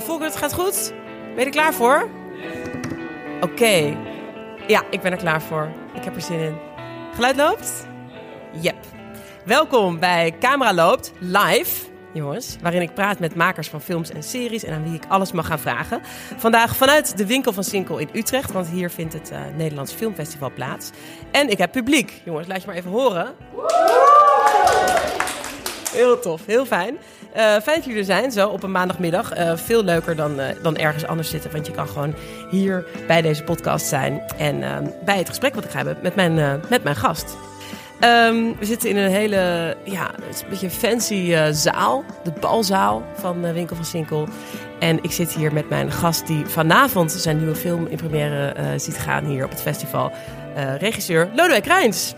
Uh, het gaat goed? Ben je er klaar voor? Oké. Ja, ik ben er klaar voor. Ik heb er zin in. Geluid loopt? Yep. Welkom bij Camera Loopt live, jongens. Waarin ik praat met makers van films en series en aan wie ik alles mag gaan vragen. Vandaag vanuit de winkel van Sinkel in Utrecht, want hier vindt het uh, Nederlands Filmfestival plaats. En ik heb publiek. Jongens, laat je maar even horen. Heel tof, heel fijn. Uh, fijn dat jullie er zijn, zo op een maandagmiddag. Uh, veel leuker dan, uh, dan ergens anders zitten. Want je kan gewoon hier bij deze podcast zijn. En bij het gesprek wat ik ga hebben met mijn, met mijn gast. Um, we zitten in een hele, ja, een beetje fancy zaal. De balzaal van Winkel van Sinkel. En ik zit hier met mijn gast die vanavond zijn nieuwe film in première ziet gaan hier op het festival. regisseur Lodewijk Rijns.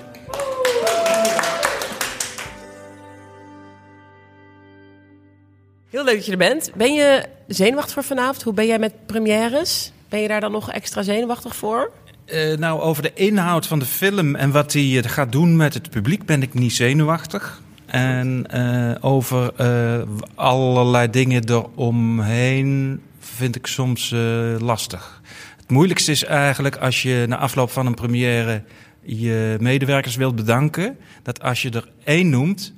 Heel leuk dat je er bent. Ben je zenuwachtig voor vanavond? Hoe ben jij met premières? Ben je daar dan nog extra zenuwachtig voor? Uh, nou, over de inhoud van de film en wat hij uh, gaat doen met het publiek ben ik niet zenuwachtig. En uh, over allerlei dingen eromheen vind ik soms lastig. Het moeilijkste is eigenlijk als je na afloop van een première je medewerkers wilt bedanken, dat als je er één noemt,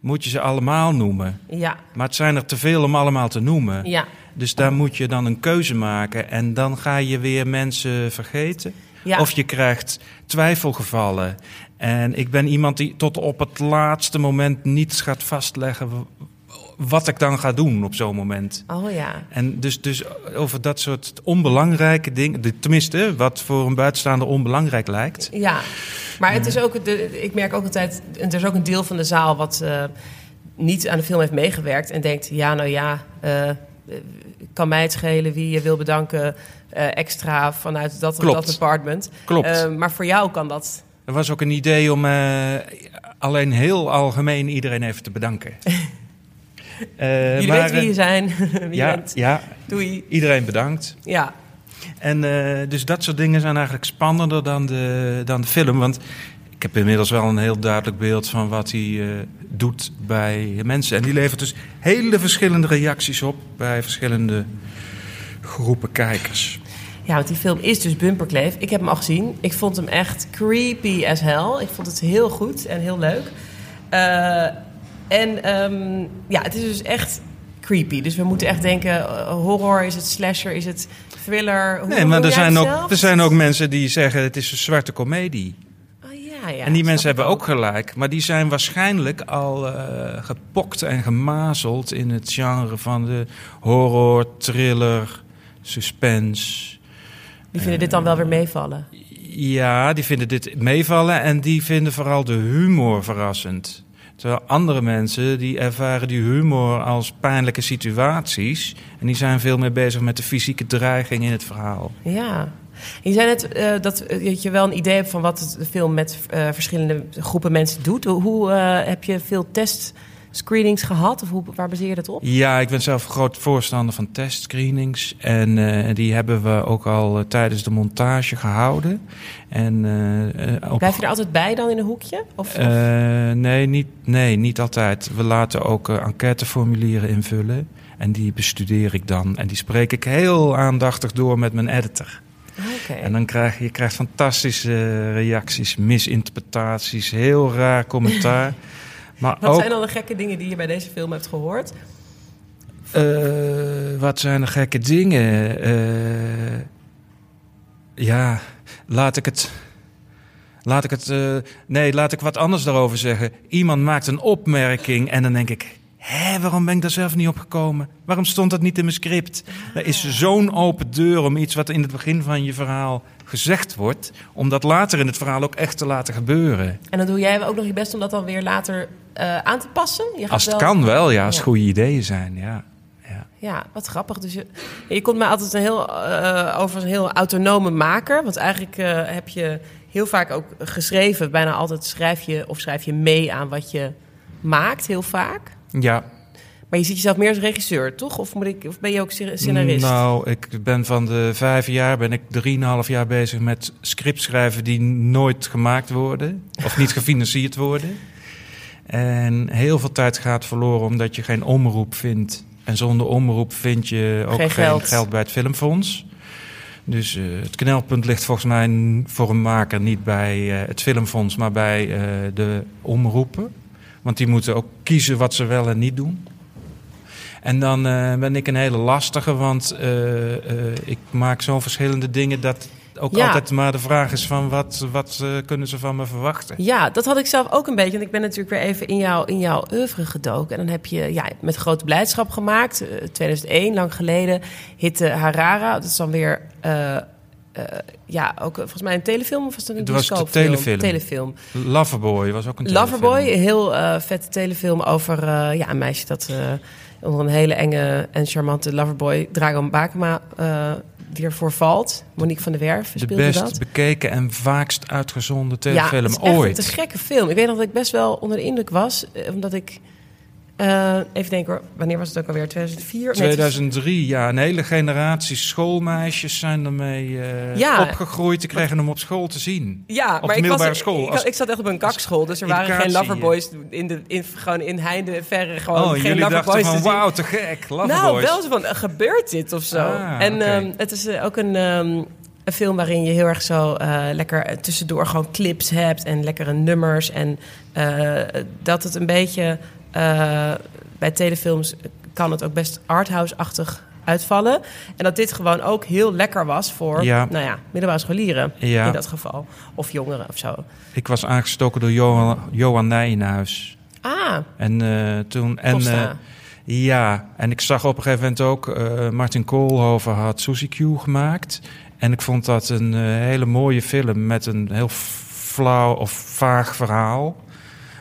moet je ze allemaal noemen. Ja. Maar het zijn er te veel om allemaal te noemen. Ja. Dus daar moet je dan een keuze maken. En dan ga je weer mensen vergeten. Ja. Of je krijgt twijfelgevallen. En ik ben iemand die tot op het laatste moment niets gaat vastleggen wat ik dan ga doen op zo'n moment. Oh ja. En dus, dus over dat soort onbelangrijke dingen, tenminste, wat voor een buitenstaander onbelangrijk lijkt. Ja, maar het is ook, de, ik merk ook altijd, er is ook een deel van de zaal wat uh, niet aan de film heeft meegewerkt en denkt, ja, nou ja, uh, kan mij het schelen wie je wil bedanken uh, extra vanuit dat, dat department. Klopt. maar voor jou kan dat. Er was ook een idee om alleen heel algemeen iedereen even te bedanken. Jullie maar, wie je zijn, wie ja, bent. Ja, Doei. Iedereen bedankt. Ja. En uh, dus dat soort dingen zijn eigenlijk spannender dan de, dan de film. Want ik heb inmiddels wel een heel duidelijk beeld van wat hij uh, doet bij mensen. En die levert dus hele verschillende reacties op bij verschillende groepen kijkers. Ja, want die film is dus Bumperkleef. Ik heb hem al gezien. Ik vond hem echt creepy as hell. Ik vond het heel goed en heel leuk. Uh, en um, ja, het is dus echt creepy. Dus we moeten echt denken: uh, horror, is het slasher, is het thriller? Hoe, nee, maar er zijn, ook, er zijn ook mensen die zeggen: het is een zwarte komedie. Oh, ja, ja, en die mensen hebben ook gelijk. Maar die zijn waarschijnlijk al uh, gepokt en gemazeld in het genre van de horror, thriller, suspense. Die vinden dit dan wel weer meevallen? Ja, die vinden dit meevallen en die vinden vooral de humor verrassend. Terwijl andere mensen die ervaren die humor als pijnlijke situaties. En die zijn veel meer bezig met de fysieke dreiging in het verhaal. Ja. Je zei net uh, dat, dat, je wel een idee hebt van wat de film met uh, verschillende groepen mensen doet. Hoe heb je veel test screenings gehad? Of hoe, waar baseer je dat op? Ja, ik ben zelf groot voorstander van testscreenings. En uh, die hebben we ook al uh, tijdens de montage gehouden. En, uh, op... Blijf je er altijd bij dan in een hoekje? Of, of? nee, niet, nee, niet altijd. We laten ook enquêteformulieren invullen. En die bestudeer ik dan. En die spreek ik heel aandachtig door met mijn editor. Okay. En dan krijg je, je krijgt fantastische reacties, misinterpretaties, heel raar commentaar. Maar wat zijn dan de gekke dingen die je bij deze film hebt gehoord? Uh, wat zijn de gekke dingen? Uh, ja, laat ik het. Laat ik het. Uh, nee, laat ik wat anders daarover zeggen. Iemand maakt een opmerking en dan denk ik. Hé, waarom ben ik daar zelf niet op gekomen? Waarom stond dat niet in mijn script? Er is zo'n open deur om iets wat in het begin van je verhaal gezegd wordt, om dat later in het verhaal ook echt te laten gebeuren. En dan doe jij ook nog je best om dat dan weer later uh, aan te passen? Je als het wel... kan wel, ja, als ja. goede ideeën zijn, ja. Ja. ja, wat grappig. Dus je, je komt mij altijd een heel, uh, over een heel autonome maker. Want eigenlijk uh, heb je heel vaak ook geschreven. Bijna altijd schrijf je of schrijf je mee aan wat je maakt, heel vaak. Ja, maar je ziet jezelf meer als regisseur, toch? Of, moet ik, of ben je ook scenarist? Nou, ik ben van de vijf jaar ben ik drieënhalf jaar bezig met scripts schrijven die nooit gemaakt worden. Of niet gefinancierd worden. En heel veel tijd gaat verloren omdat je geen omroep vindt En zonder omroep vind je ook Geen geen, geld. geld. bij het Filmfonds. Dus eh, het knelpunt ligt volgens mij voor een maker niet bij eh, het Filmfonds, maar bij eh, de omroepen. Want die moeten ook kiezen wat ze wel en niet doen. En dan ben ik een hele lastige, want ik maak zo verschillende dingen dat ook Ja. altijd maar de vraag is van wat, wat eh, kunnen ze van me verwachten. Ja, dat had ik zelf ook een beetje. Want ik ben natuurlijk weer even in, jou, in jouw oeuvre gedoken. En dan heb je ja, met grote blijdschap gemaakt. eh, 2001, lang geleden. Hitte Harara. Dat is dan weer... eh, eh, ja, ook eh, volgens mij een telefilm of was het een Het was de telefilm. telefilm. Loverboy was ook een Loverboy, telefilm. een heel eh, vette telefilm over eh, ja, een meisje dat eh, onder een hele enge en charmante Loverboy, Dragon Bakema, eh weer voorvalt. Monique van der Werf De speelde best dat. bekeken en vaakst uitgezonden Ja, telefilm het is echt ooit. te gekke film. Ik weet nog dat ik best wel onder de indruk was, eh, omdat ik eh, even denken hoor, wanneer was het ook alweer? 2004? Nee, het is- 2003, ja. Een hele generatie schoolmeisjes zijn ermee eh, Ja. opgegroeid. Die kregen hem op school te zien. Ja, Op maar de ik, was, school, ik, als- ik zat echt op een kakschool, dus er waren geen loverboys in de, in, gewoon in heinde verre gewoon oh, geen jullie dachten loverboys van wauw, te gek. Nou, Loverboys. wel zo van, eh, gebeurt dit of zo? Ah, en ehm, het is ook een, ehm, een film waarin je heel erg zo lekker tussendoor gewoon clips hebt en lekkere nummers. En dat het een beetje eh, bij telefilms kan het ook best arthouse-achtig uitvallen. En dat dit gewoon ook heel lekker was voor, Ja. nou ja, middelbare scholieren Ja. in dat geval. Of jongeren of zo. Ik was aangestoken door Johan, Johan Nijenhuis. Ah, En eh, toen... En, eh, ja, en ik zag op een gegeven moment ook... Martin Koolhoven had Suzy Q gemaakt. En ik vond dat een hele mooie film met een heel flauw of vaag verhaal.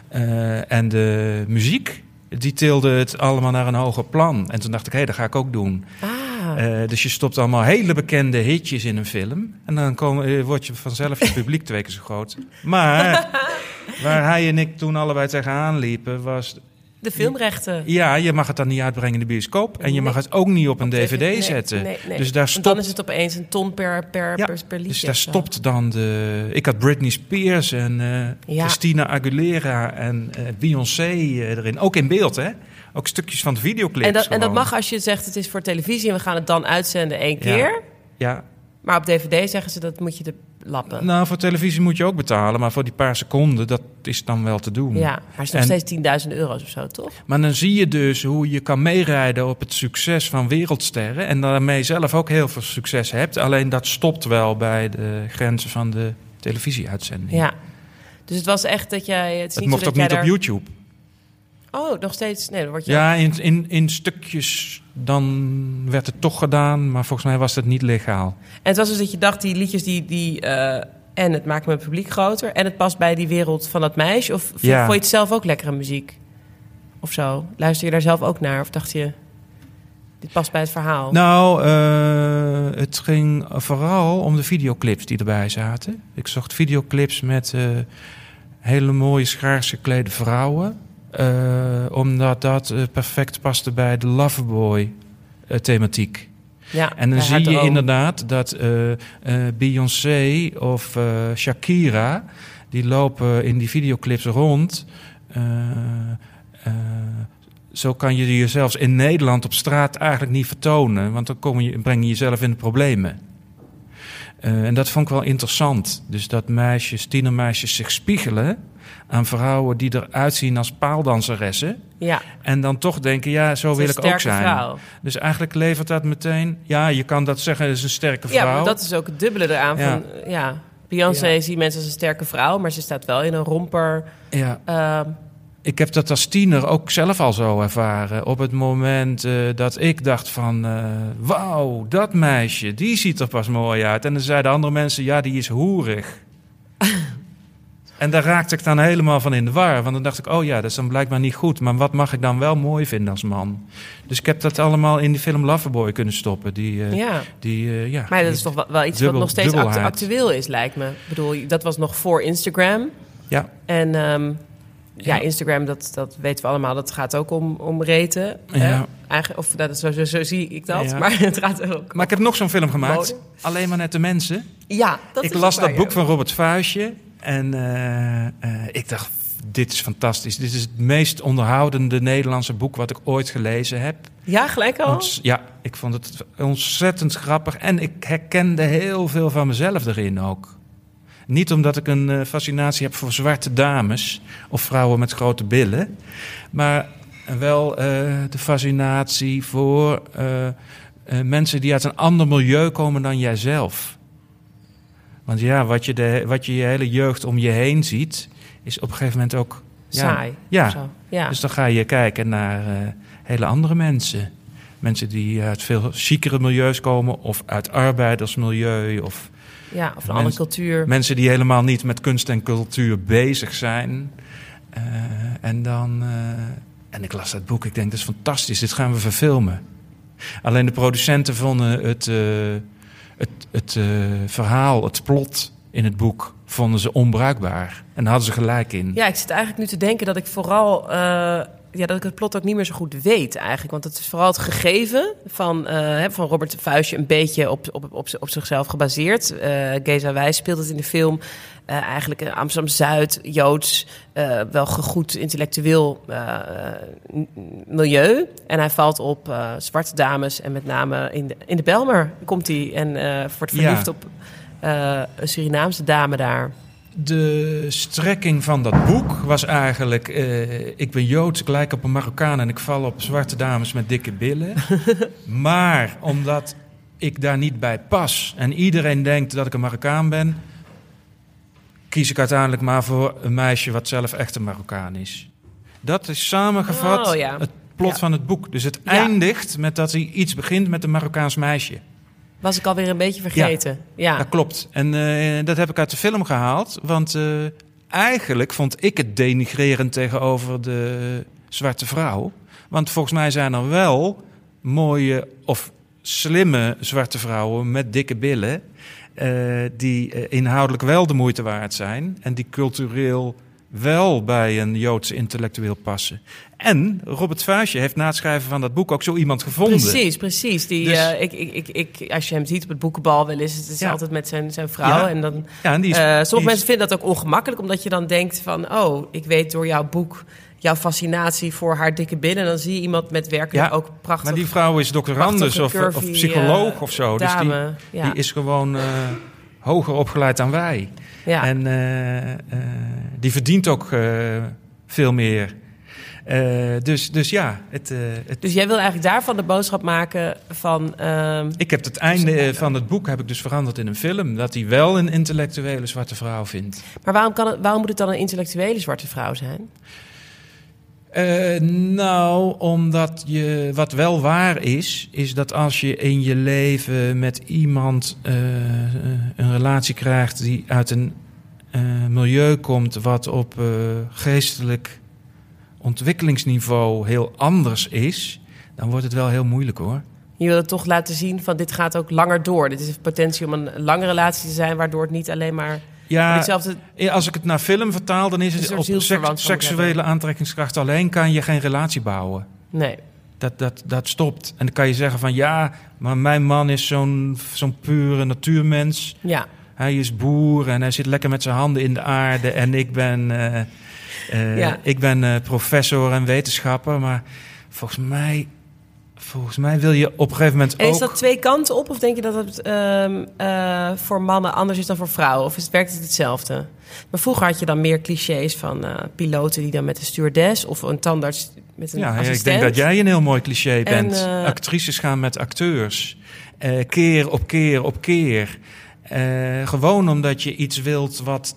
Eh, en de muziek, die tilde het allemaal naar een hoger plan. En toen dacht ik, hé, dat ga ik ook doen. ah. Eh, dus je stopt allemaal hele bekende hitjes in een film. En dan kom, eh, word je vanzelf je publiek twee keer zo groot. Maar waar hij en ik toen allebei tegenaan liepen, was... de filmrechten. Ja, je mag het dan niet uitbrengen in de bioscoop. En je mag het ook niet op een dvd Nee, zetten. nee, nee. Dus daar Want dan stopt... is het opeens een ton per, per, Ja, per, per liedje. Dus daar zo. stopt dan de... Ik had Britney Spears en eh, Ja. Christina Aguilera en eh, Beyoncé eh, erin. Ook in beeld, hè? Ook stukjes van de videoclips. En dat, en dat gewoon. mag als je zegt het is voor televisie en we gaan het dan uitzenden één keer. Ja, Maar op DVD zeggen ze dat moet je de lappen. Nou, voor televisie moet je ook betalen, maar voor die paar seconden, dat is dan wel te doen. Ja, maar het is nog En- steeds 10.000 euro's of zo, toch? Maar dan zie je dus hoe je kan meerijden op het succes van wereldsterren en daarmee zelf ook heel veel succes hebt. Alleen dat stopt wel bij de grenzen van de televisieuitzending. Ja. Dus het was echt dat jij... Het, is Het niet mocht ook niet op YouTube. Oh, nog steeds... Nee, dan word je... Ja, in, in, in stukjes dan werd het toch gedaan, maar volgens mij was het niet legaal. En het was dus dat je dacht, die liedjes die... die eh, en het maakt mijn publiek groter. En het past bij die wereld van dat meisje. Of vond, Ja. vond je het zelf ook lekkere muziek? Of zo? Luister je daar zelf ook naar? Of dacht je, dit past bij het verhaal? Nou, eh, het ging vooral om de videoclips die erbij zaten. Ik zocht videoclips met eh, hele mooie schaars geklede vrouwen. Eh, omdat dat eh, perfect paste bij de Loverboy-thematiek. ja, en dan zie je droom. inderdaad dat eh, eh, Beyoncé of eh, Shakira... die lopen in die videoclips rond... eh, eh, zo kan je je zelfs in Nederland op straat eigenlijk niet vertonen, want dan kom je, breng je jezelf in de problemen. Eh, en dat vond ik wel interessant. Dus dat meisjes, tienermeisjes zich spiegelen aan vrouwen die eruit zien als paaldanseressen. Ja, En dan toch denken, ja, zo wil ik ook zijn. vrouw. Dus eigenlijk levert dat meteen... Ja, je kan dat zeggen, het is een sterke vrouw. Ja, maar dat is ook het dubbele eraan. Ja. Van, ja, Beyoncé Ja. ziet mensen als een sterke vrouw, maar ze staat wel in een romper. ja. ehm, Ik heb dat als tiener ook zelf al zo ervaren. Op het moment eh, dat ik dacht van... eh, wauw, dat meisje, die ziet er pas mooi uit. En dan zeiden andere mensen, ja, die is hoerig. en daar raakte ik dan helemaal van in de war. Want dan dacht ik, oh ja, dat is dan blijkbaar niet goed. Maar wat mag ik dan wel mooi vinden als man? Dus ik heb dat allemaal in die film Loverboy kunnen stoppen. Die, eh, ja. die, ja, Maar dat is toch wel, wel iets dubbel- wat nog steeds actueel is, lijkt me. Ik bedoel, dat was nog voor Instagram. Ja, En ehm, ja. Instagram, dat, dat weten we allemaal, dat gaat ook om, om reten. Ja. Eigenlijk, of dat is zo, zo, zo zie ik dat, Ja. maar het gaat ook maar ik heb nog zo'n film gemaakt. Mode. Alleen maar net de mensen. Ja, dat ik is las dat boek van Robert Vuijsje en eh, eh, ik dacht, dit is fantastisch. Dit is het meest onderhoudende Nederlandse boek wat ik ooit gelezen heb. Ja, gelijk al? Ont- ja, ik vond het ontzettend grappig. En ik herkende heel veel van mezelf erin ook. Niet omdat ik een eh, fascinatie heb voor zwarte dames of vrouwen met grote billen. Maar wel eh, de fascinatie voor eh, mensen die uit een ander milieu komen dan jijzelf. Want ja, wat je, de, wat je je hele jeugd om je heen ziet, is op een gegeven moment ook ja, Saai. Ja, ja. dus dan ga je kijken naar hele andere mensen. Mensen die uit veel chicere milieus komen, of uit arbeidersmilieu, of ja, of een andere cultuur. mensen die helemaal niet met kunst en cultuur bezig zijn. Eh, en dan. eh, en ik las dat boek, ik denk dat is fantastisch, dit gaan we verfilmen. Alleen de producenten vonden het, eh, het, het verhaal, het plot in het boek, vonden ze onbruikbaar. En daar hadden ze gelijk in. Ja, ik zit eigenlijk nu te denken dat ik vooral... ja, dat ik het plot ook niet meer zo goed weet eigenlijk. Want het is vooral het gegeven van, eh, van Robert Vuistje... een beetje op, op, op, op zichzelf gebaseerd. Eh Geza Wijs speelt het in de film. Eh, eigenlijk Amsterdam-Zuid, Joods, eh, wel gegoed intellectueel milieu. En hij valt op zwarte dames en met name in de, in de Belmer komt hij... en wordt verliefd Ja. op een Surinaamse dame daar. De strekking van dat boek was eigenlijk... eh, ik ben Joods, ik lijk op een Marokkaan... en ik val op zwarte dames met dikke billen. maar omdat ik daar niet bij pas... en iedereen denkt dat ik een Marokkaan ben... kies ik uiteindelijk maar voor een meisje... wat zelf echt een Marokkaan is. Dat is samengevat Oh, ja. het plot Ja. van het boek. Dus het eindigt met dat hij iets begint met een Marokkaans meisje. Was ik alweer een beetje vergeten. Ja. Dat klopt. En eh, dat heb ik uit de film gehaald. Want eh, eigenlijk vond ik het denigrerend tegenover de zwarte vrouw. Want volgens mij zijn er wel mooie of slimme zwarte vrouwen met dikke billen. eh, die inhoudelijk wel de moeite waard zijn. En die cultureel wel bij een Joodse intellectueel passen. En Robert Vuijsje heeft na het schrijven van dat boek ook zo iemand gevonden. Precies, precies. Die, Dus- eh, ik, ik, ik, ik, als je hem ziet op het boekenbal wel eens, het is Ja. altijd met zijn, zijn vrouw. Ja. En dan, Ja, en die is, eh, sommige die is- mensen vinden dat ook ongemakkelijk, omdat je dan denkt van, oh, ik weet door jouw boek, jouw fascinatie voor haar dikke billen, dan zie je iemand met Ja, ook prachtig. Maar die vrouw is doctorandus of, of curvy, psycholoog eh, of zo. Dus die, ja. die is gewoon eh, hoger opgeleid dan wij. Ja. En eh, eh, die verdient ook eh, veel meer. Dus, dus ja, het, het, Dus jij wil eigenlijk daarvan de boodschap maken van, ehm, ik heb het einde van het boek heb ik dus veranderd in een film. Dat hij wel een intellectuele zwarte vrouw vindt. maar waarom, kan het, waarom moet het dan een intellectuele zwarte vrouw zijn? Eh, nou, omdat je, wat wel waar is, is dat als je in je leven met iemand eh, een relatie krijgt die uit een eh, milieu komt wat op geestelijk ontwikkelingsniveau heel anders is, dan wordt het wel heel moeilijk hoor. Je wil het toch laten zien van dit gaat ook langer door. Dit is potentie om een lange relatie te zijn, waardoor het niet alleen maar Ja, hetzelfde. als ik het naar film vertaal, dan is het op seks- seksuele aantrekkingskracht alleen kan je geen relatie bouwen. Nee. Dat, dat, dat stopt. En dan kan je zeggen van ja, maar mijn man is zo'n zo'n pure natuurmens. Ja. Hij is boer en hij zit lekker met zijn handen in de aarde. En ik ben, eh, eh, Ja. ik ben eh, professor en wetenschapper. Maar volgens mij, volgens mij wil je op een gegeven moment En ook... is dat twee kanten op? Of denk je dat het ehm, eh, voor mannen anders is dan voor vrouwen? Of is het, werkt het hetzelfde? Maar vroeger had je dan meer clichés van eh, piloten die dan met een stewardess... of een tandarts met een Ja, ja, assistent. ik denk dat jij een heel mooi cliché bent. eh, Actrices gaan met acteurs. Keer op keer op keer. Gewoon omdat je iets wilt wat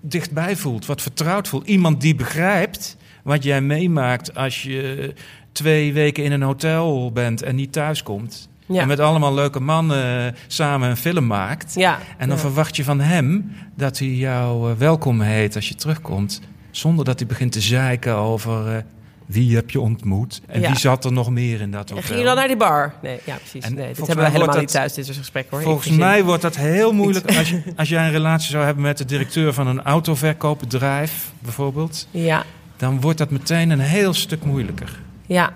dichtbij voelt, wat vertrouwd voelt. Iemand die begrijpt wat jij meemaakt als je twee weken in een hotel bent en niet thuis komt. Ja. En met allemaal leuke mannen samen een film maakt. Ja. En dan ja. verwacht je van hem dat hij jou eh, welkom heet als je terugkomt. Zonder dat hij begint te zeiken over eh, wie heb je ontmoet. En Ja. wie zat er nog meer in dat En hotel. ging je dan naar die bar? Nee, ja, precies. En nee, dit hebben we helemaal niet thuis, dit soort gesprek hoor. Volgens mij wordt dat heel moeilijk als, je, als jij een relatie zou hebben met de directeur van een autoverkoopbedrijf, bijvoorbeeld. Ja, Dan wordt dat meteen een heel stuk moeilijker. Ja.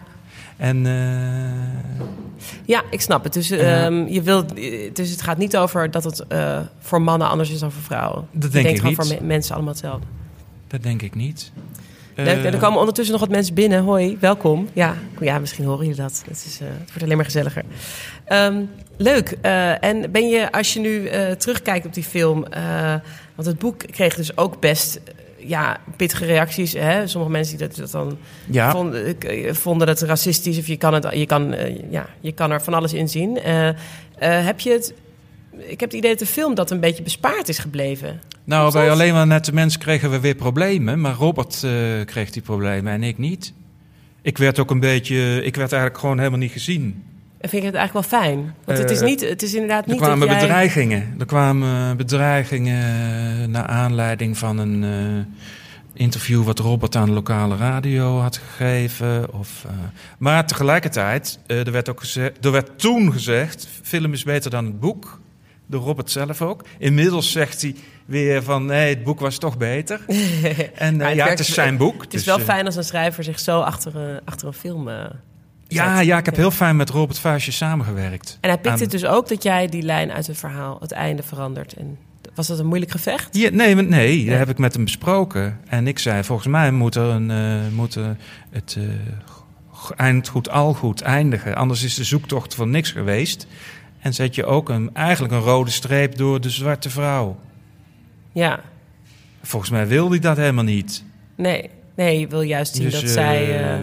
En eh, Ja, ik snap het. Dus, Ja. ehm, je wilt, dus het gaat niet over dat het eh, voor mannen anders is dan voor vrouwen. dat denk denkt ik gewoon niet. voor me- mensen allemaal hetzelfde. dat denk ik niet. Leuk. Eh, er komen ondertussen nog wat mensen binnen. Hoi, welkom. Ja, ja misschien horen jullie dat. Het, is, eh, het wordt alleen maar gezelliger. Ehm, leuk. Eh, en ben je, als je nu eh, terugkijkt op die film... eh, want het boek kreeg dus ook best eh, ja, pittige reacties. Hè? Sommige mensen die dat, dat dan ja, vonden, eh, vonden het racistisch... of je kan, het, je kan, eh, ja, je kan er van alles in zien. Eh, eh, heb je het... Ik heb het idee dat de film dat een beetje bespaard is gebleven. nou, bij dat? alleen maar nette mensen kregen we weer problemen. Maar Robert eh, kreeg die problemen en ik niet. Ik werd ook een beetje... Ik werd eigenlijk gewoon helemaal niet gezien. En vind je het eigenlijk wel fijn? Want het is, Eh, niet, het is inderdaad Er niet kwamen dat jij... bedreigingen. Er kwamen bedreigingen naar aanleiding van een eh, interview wat Robert aan de lokale radio had gegeven. Of, eh, maar tegelijkertijd, er, werd ook gezegd, er werd toen gezegd, film is beter dan het boek. Door Robert zelf ook. Inmiddels zegt hij weer van, nee, het boek was toch beter. En ja, het is zijn boek. Het is dus, wel fijn als een schrijver zich zo achter, achter een film... eh, Ja, ja, ik heb heel fijn met Robert Vuistje samengewerkt. En hij pikt het dus ook dat jij die lijn uit het verhaal, het einde, verandert. En was dat een moeilijk gevecht? Ja, nee, nee, dat heb ik met hem besproken. En ik zei, volgens mij moet, er een, eh, moet er het eh, g- eind goed al goed eindigen. Anders is de zoektocht voor niks geweest. En zet je ook een, eigenlijk een rode streep door de zwarte vrouw. Ja, Volgens mij wil hij dat helemaal niet. nee. Nee, je wil juist zien Dus, dat eh, zij...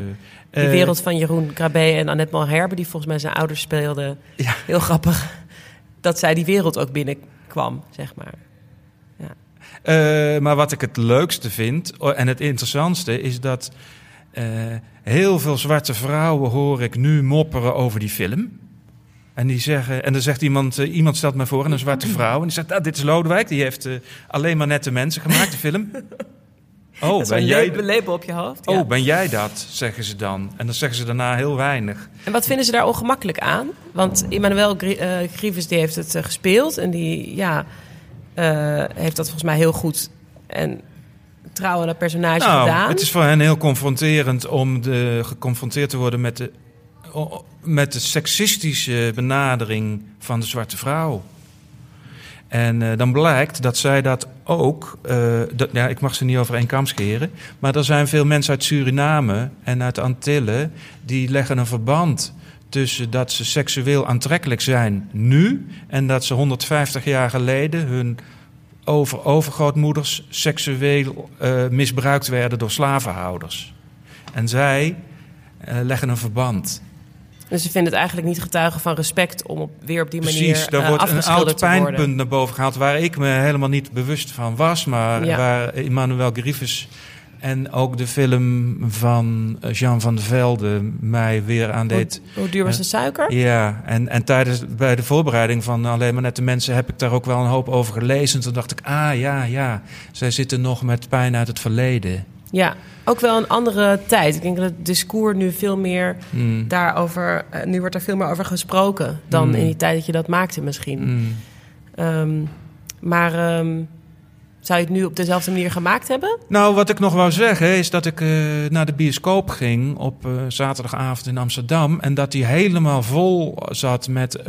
die eh, wereld van Jeroen Krabbe en Annette Malherbe... die volgens mij zijn ouders speelden, Ja. heel grappig... dat zij die wereld ook binnenkwam, zeg maar. Eh, maar wat ik het leukste vind oh, en het interessantste is dat eh, heel veel zwarte vrouwen hoor ik nu mopperen over die film. En die zeggen, en dan zegt iemand, iemand stelt mij voor, en een zwarte vrouw, en die zegt, ah, dit is Lodewijk, die heeft alleen maar nette mensen gemaakt, de film. Oh, ben een jij, label, label op je hoofd. ja. oh, ben jij dat, zeggen ze dan. En dan zeggen ze daarna heel weinig. En wat vinden ze daar ongemakkelijk aan? Want Emmanuel eh, Grievous die heeft het eh, gespeeld en die ja, eh, heeft dat volgens mij heel goed en trouw aan dat personage Nou, gedaan. het is voor hen heel confronterend om de, geconfronteerd te worden met de, met de seksistische benadering van de zwarte vrouw. En eh, dan blijkt dat zij dat ook, eh, dat, ja, ik mag ze niet over één kam scheren, maar er zijn veel mensen uit Suriname en uit Antillen die leggen een verband tussen dat ze seksueel aantrekkelijk zijn nu en dat ze 150 jaar geleden hun over overgrootmoeders seksueel eh, misbruikt werden door slavenhouders. En zij leggen een verband. Dus ze vinden het eigenlijk niet getuigen van respect om op, weer op die manier Precies, daar eh, wordt een oud pijnpunt naar boven gehaald... waar ik me helemaal niet bewust van was... maar Ja. waar Emmanuel Grievous en ook de film van eh, Jean van der Velde... mij weer aan deed... Hoe, hoe duur was de suiker? Ja, en, en tijdens bij de voorbereiding van Alleen maar Nette Mensen... heb ik daar ook wel een hoop over gelezen. Toen dacht ik, ah ja, ja, zij zitten nog met pijn uit het verleden. Ja, ook wel een andere tijd. Ik denk dat het discours nu veel meer Hmm. daarover... eh, nu wordt er veel meer over gesproken dan Mm. in die tijd dat je dat maakte misschien. Mm. Ehm, maar ehm, zou je het nu op dezelfde manier gemaakt hebben? Nou, wat ik nog wou zeggen is dat ik eh, naar de bioscoop ging op eh, zaterdagavond in Amsterdam. En dat die helemaal vol zat met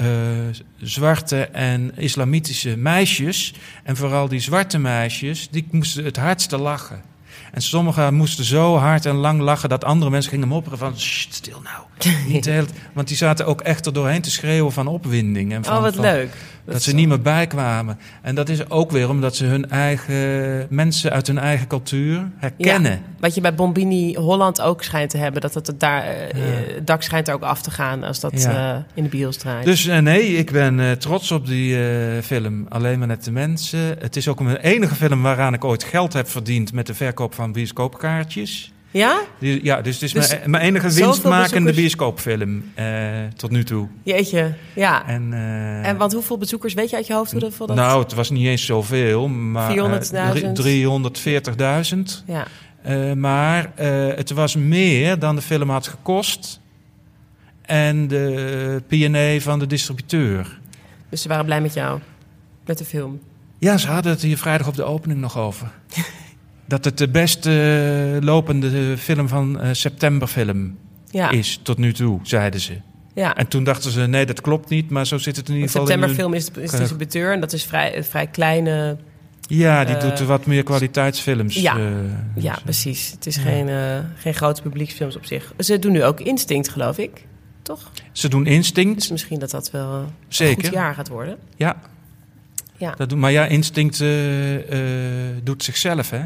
zwarte en islamitische meisjes. En vooral die zwarte meisjes, die moesten het hardste lachen. En sommigen moesten zo hard en lang lachen dat andere mensen gingen mopperen van... "Sst, stil nou. Niet de hele t-" want die zaten ook echt er doorheen te schreeuwen van opwinding. En van, oh, wat van- leuk. Dat, ze niet meer bijkwamen. En dat is ook weer omdat ze hun eigen mensen uit hun eigen cultuur herkennen. Wat je bij Bombini Holland ook schijnt te hebben. Dat het het daar, eh, Ja. het dak schijnt er ook af te gaan als dat Ja. eh, in de bios draait. Dus eh, nee, ik ben trots op die film. Alleen maar net de mensen. Het is ook mijn enige film waaraan ik ooit geld heb verdiend met de verkoop van bioscoopkaartjes. Ja? Ja, dus het is Dus mijn, mijn enige winstmakende bezoekers- bioscoopfilm eh, tot nu toe. Jeetje, ja. En, eh, En want hoeveel bezoekers weet je uit je hoofd hoeveel dat... nou, het was niet eens zoveel, maar 400.000? eh, 340.000. ja. Eh, maar eh, het was meer dan de film had gekost. En de P&A van de distributeur. Dus ze waren blij met jou. Met de film. Ja, ze hadden het hier vrijdag op de opening nog over. dat het de beste eh, lopende film van eh, septemberfilm Ja, is tot nu toe, zeiden ze. ja. En toen dachten ze, nee, dat klopt niet. Maar zo zit het in De ieder geval in hun- septemberfilm is de is de distributeur. En dat is vrij, een vrij kleine Ja, die Eh, doet wat meer kwaliteitsfilms. ja. Ja, zo. precies. Het is Ja. geen, geen grote publieksfilms op zich. Ze doen nu ook Instinct, geloof ik. Toch? Ze doen Instinct, Dus misschien dat dat wel een zeker. goed jaar gaat worden. Ja. Ja. Dat doen, maar ja, Instinct doet zichzelf, hè?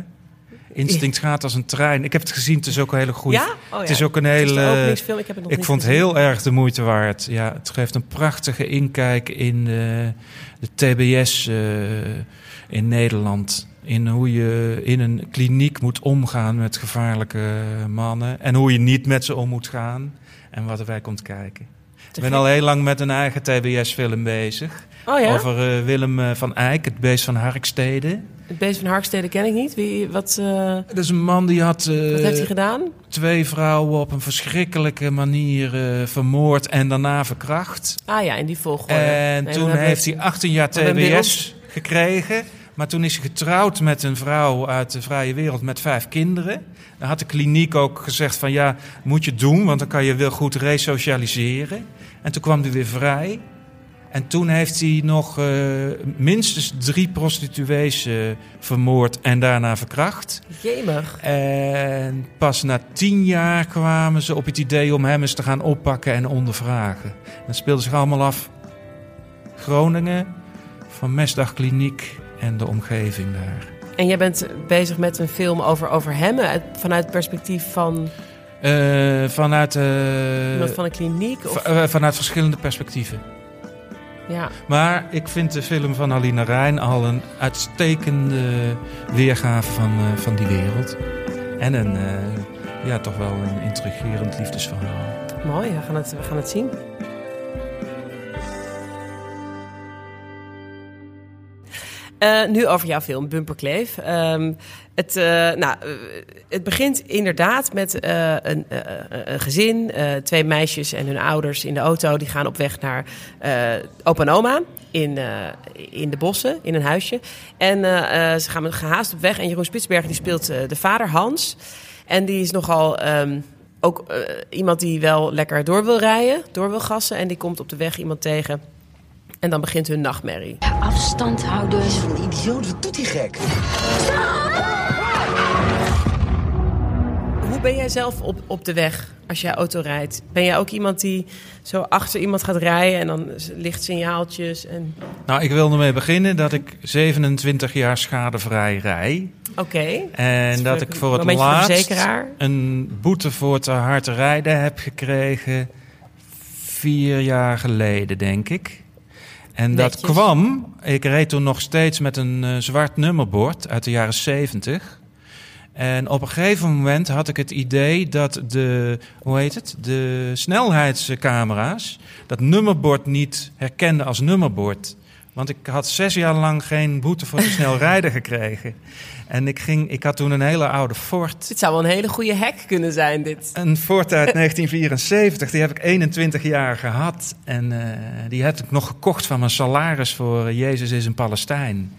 Instinct gaat als een trein. Ik heb het gezien, het is ook een hele goede... ja? Oh, ja. Het is ook een Het is de hele... Ik heb het nog Ik niet vond het heel erg de moeite waard. Ja, het geeft een prachtige inkijk in eh, de TBS eh, in Nederland. In hoe je in een kliniek moet omgaan met gevaarlijke mannen. En hoe je niet met ze om moet gaan. En wat erbij komt kijken. Ik ben al heel lang met een eigen TBS-film bezig. Oh ja? Over eh, Willem eh, van Eyck, het beest van Harkstede. Het beest van Harkstede ken ik niet. Wie, wat, eh, Dat is een man die had wat heeft hij gedaan? twee vrouwen op een verschrikkelijke manier vermoord en daarna verkracht. Ah ja, in die volgorde. En Nee, toen heeft hij 18 jaar TBS gekregen. Maar toen is hij getrouwd met een vrouw uit de vrije wereld met vijf kinderen. Dan had de kliniek ook gezegd van ja, moet je doen, want dan kan je wel goed resocialiseren. En toen kwam hij weer vrij. En toen heeft hij nog eh, minstens drie prostituees eh, vermoord en daarna verkracht. Jemig. En pas na tien jaar kwamen ze op het idee om hem eens te gaan oppakken en ondervragen. Dat speelde zich allemaal af Groningen, van Mesdagkliniek en de omgeving daar. En jij bent bezig met een film over, over hem uit, vanuit het perspectief van Eh, vanuit, iemand van een kliniek? Of, eh, vanuit verschillende perspectieven. ja. Maar ik vind de film van Alina Rijn al een uitstekende weergave van, van die wereld. En een, ja, toch wel een intrigerend liefdesverhaal. Mooi, we gaan het, we gaan het zien. Eh, nu over jouw film, Bumperkleef. Ehm, het, eh, nou, eh, het begint inderdaad met een, een gezin, twee meisjes en hun ouders in de auto. Die gaan op weg naar opa en oma in, in de bossen, in een huisje. En ze gaan gehaast op weg. En Jeroen Spitsbergen die speelt de vader Hans. En die is nogal ehm, ook iemand die wel lekker door wil rijden, door wil gassen. En die komt op de weg iemand tegen. En dan begint hun nachtmerrie. Afstand houden. Van die idioot, wat doet die gek? Hoe ben jij zelf op, op de weg als jij auto rijdt? Ben jij ook iemand die zo achter iemand gaat rijden en dan lichtsignaaltjes en... Nou, ik wil ermee beginnen dat ik 27 jaar schadevrij rij. Oké. En dat ik voor het laatst een boete voor te hard rijden heb gekregen vier jaar geleden, denk ik. En dat kwam, ik reed toen nog steeds met een eh, zwart nummerbord uit de jaren 70. En op een gegeven moment had ik het idee dat de, hoe heet het, de snelheidscamera's dat nummerbord niet herkenden als nummerbord. Want ik had zes jaar lang geen boete voor te snel rijden gekregen. En ik, ging, ik had toen een hele oude Ford. Dit zou wel een hele goede hack kunnen zijn, dit. Een Ford uit 1974, die heb ik 21 jaar gehad. En eh, die heb ik nog gekocht van mijn salaris voor eh, Jezus is een Palestijn.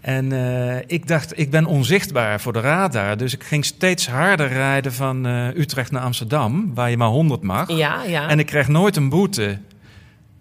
En eh, ik dacht, ik ben onzichtbaar voor de radar. Dus ik ging steeds harder rijden van Utrecht naar Amsterdam, waar je maar 100 mag. Ja, ja. En ik kreeg nooit een boete.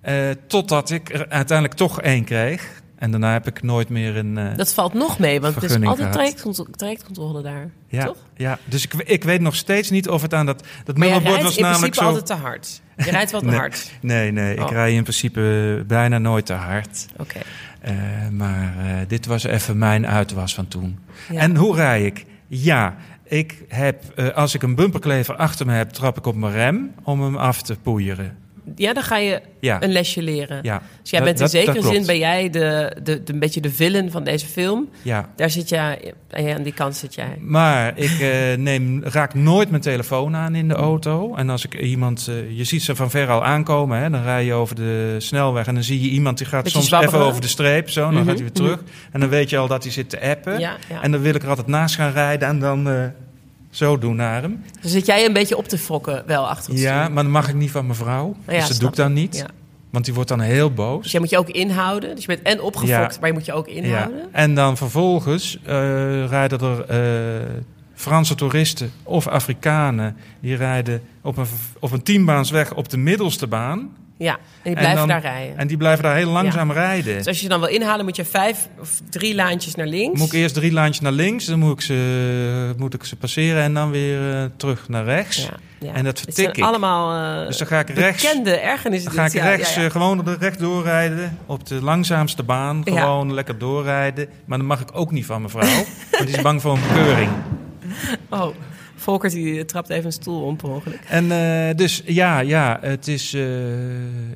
Eh, totdat ik er uiteindelijk toch één kreeg. En daarna heb ik nooit meer een. eh, Dat valt nog mee, want het is altijd trajectcontrole, trajectcontrole daar. ja, Toch? ja, dus ik, ik weet nog steeds niet of het aan dat. Dat Maar nummerbord was in namelijk principe zo. altijd te hard. Je rijdt te Nee. hard. Nee, nee, ik Oh. rij in principe bijna nooit te hard. Oké. Eh, maar dit was even mijn uitwas van toen. Ja. En hoe rij ik? Ja, ik heb, als ik een bumperklever achter me heb, trap ik op mijn rem om hem af te poeieren. Ja, dan ga je Ja, een lesje leren. ja. Dus jij Dat- bent in dat- zekere zin ben jij de, de, de, een beetje de villain van deze film. Ja. Daar zit jij, ja, aan die kant zit jij. Maar ik eh, neem, raak nooit mijn telefoon aan in de auto. En als ik iemand, eh, je ziet ze van ver al aankomen, hè, dan rij je over de snelweg en dan zie je iemand die gaat Beetje soms zwabberen. even over de streep, zo, dan Mhm, gaat hij weer terug. En dan weet je al dat hij zit te appen. Ja. En dan wil ik er altijd naast gaan rijden en dan eh, zo doen naar hem. Dus zit jij een beetje op te fokken wel achter het Ja, maar dan mag ik niet van mijn vrouw. ja, dus dat doe ik dan niet. Ja. Want die wordt dan heel boos. Dus jij moet je ook inhouden. Dus je bent en opgefokt, Ja. maar je moet je ook inhouden. Ja. En dan vervolgens eh, rijden er eh, Franse toeristen of Afrikanen... die rijden op een, op een tienbaansweg op de middelste baan... Ja, en die En blijven dan- daar rijden. En die blijven daar heel langzaam rijden. Dus als je ze dan wil inhalen, moet je vijf of drie laantjes naar links. Moet ik eerst drie lijntjes naar links, dan moet ik ze, moet ik ze passeren en dan weer eh, terug naar rechts. Ja, ja. En dat Het vertik ik. allemaal eh, Dus dan ga ik rechts, bekende ergernissen. dan ga ik rechts eh, gewoon recht doorrijden. Op de langzaamste baan, gewoon lekker doorrijden. Maar dat mag ik ook niet van mijn vrouw, want die is bang voor een bekeuring. Oh, Volkert die trapt even een stoel om ongeluk. En eh, dus ja, ja, het is. eh,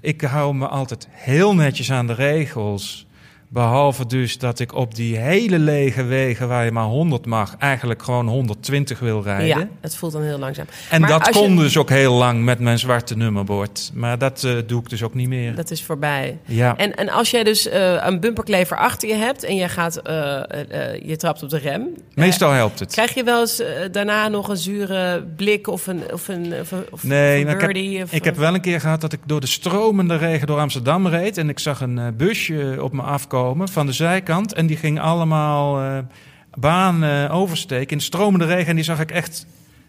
ik hou me altijd heel netjes aan de regels. Behalve dus dat ik op die hele lege wegen waar je maar 100 mag, eigenlijk gewoon 120 wil rijden. Ja, het voelt dan heel langzaam. En Maar dat je- kon dus ook heel lang met mijn zwarte nummerbord. Maar dat eh, doe ik dus ook niet meer. Dat is voorbij. ja. En, en als jij dus eh, een bumperklever achter je hebt en je, gaat, eh, je trapt op de rem. Meestal helpt het. Krijg je wel eens daarna nog een zure blik of een, of een, of Nee, een ik heb, of, ik heb wel een keer gehad dat ik door de stromende regen door Amsterdam reed. En ik zag een busje op me afkomen van de zijkant. En die ging allemaal eh baan eh, oversteken in stromende regen. En die zag ik echt...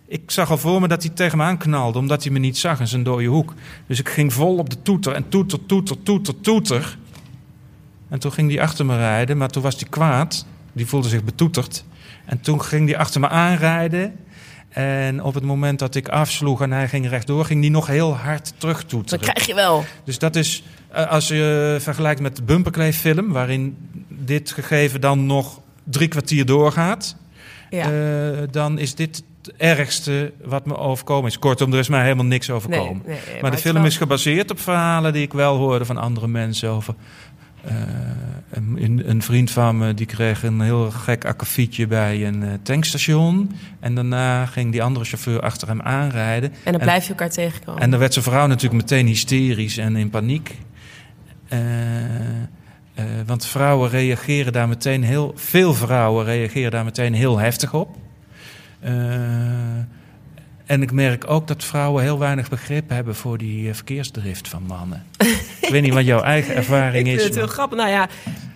Ik zag al voor me dat hij tegen me aanknalde, omdat hij me niet zag in zijn dode hoek. Dus ik ging vol op de toeter en toeter, toeter, toeter, toeter. En toen ging hij achter me rijden, maar toen was hij kwaad. Die voelde zich betoeterd. En toen ging hij achter me aanrijden. En op het moment dat ik afsloeg en hij ging rechtdoor, ging hij nog heel hard terugtoeteren. krijg je wel. Dus dat is, eh, als je vergelijkt met de bumperkleeffilm, waarin dit gegeven dan nog drie kwartier doorgaat, Ja. eh, dan is dit het ergste wat me overkomen is. Kortom, er is mij helemaal niks overkomen. nee, nee, maar de film wel- is gebaseerd op verhalen die ik wel hoorde van andere mensen over. Eh, een, een vriend van me die kreeg een heel gek akkefietje bij een eh, tankstation. En daarna ging die andere chauffeur achter hem aanrijden. En dan blijf je elkaar tegenkomen. En dan werd zijn vrouw natuurlijk meteen hysterisch en in paniek. Eh, want vrouwen reageren daar meteen heel... Veel vrouwen reageren daar meteen heel heftig op. en ik merk ook dat vrouwen heel weinig begrip hebben voor die eh, verkeersdrift van mannen. ik weet niet wat jouw eigen ervaring ik is. vind het heel maar- grappig. Nou ja,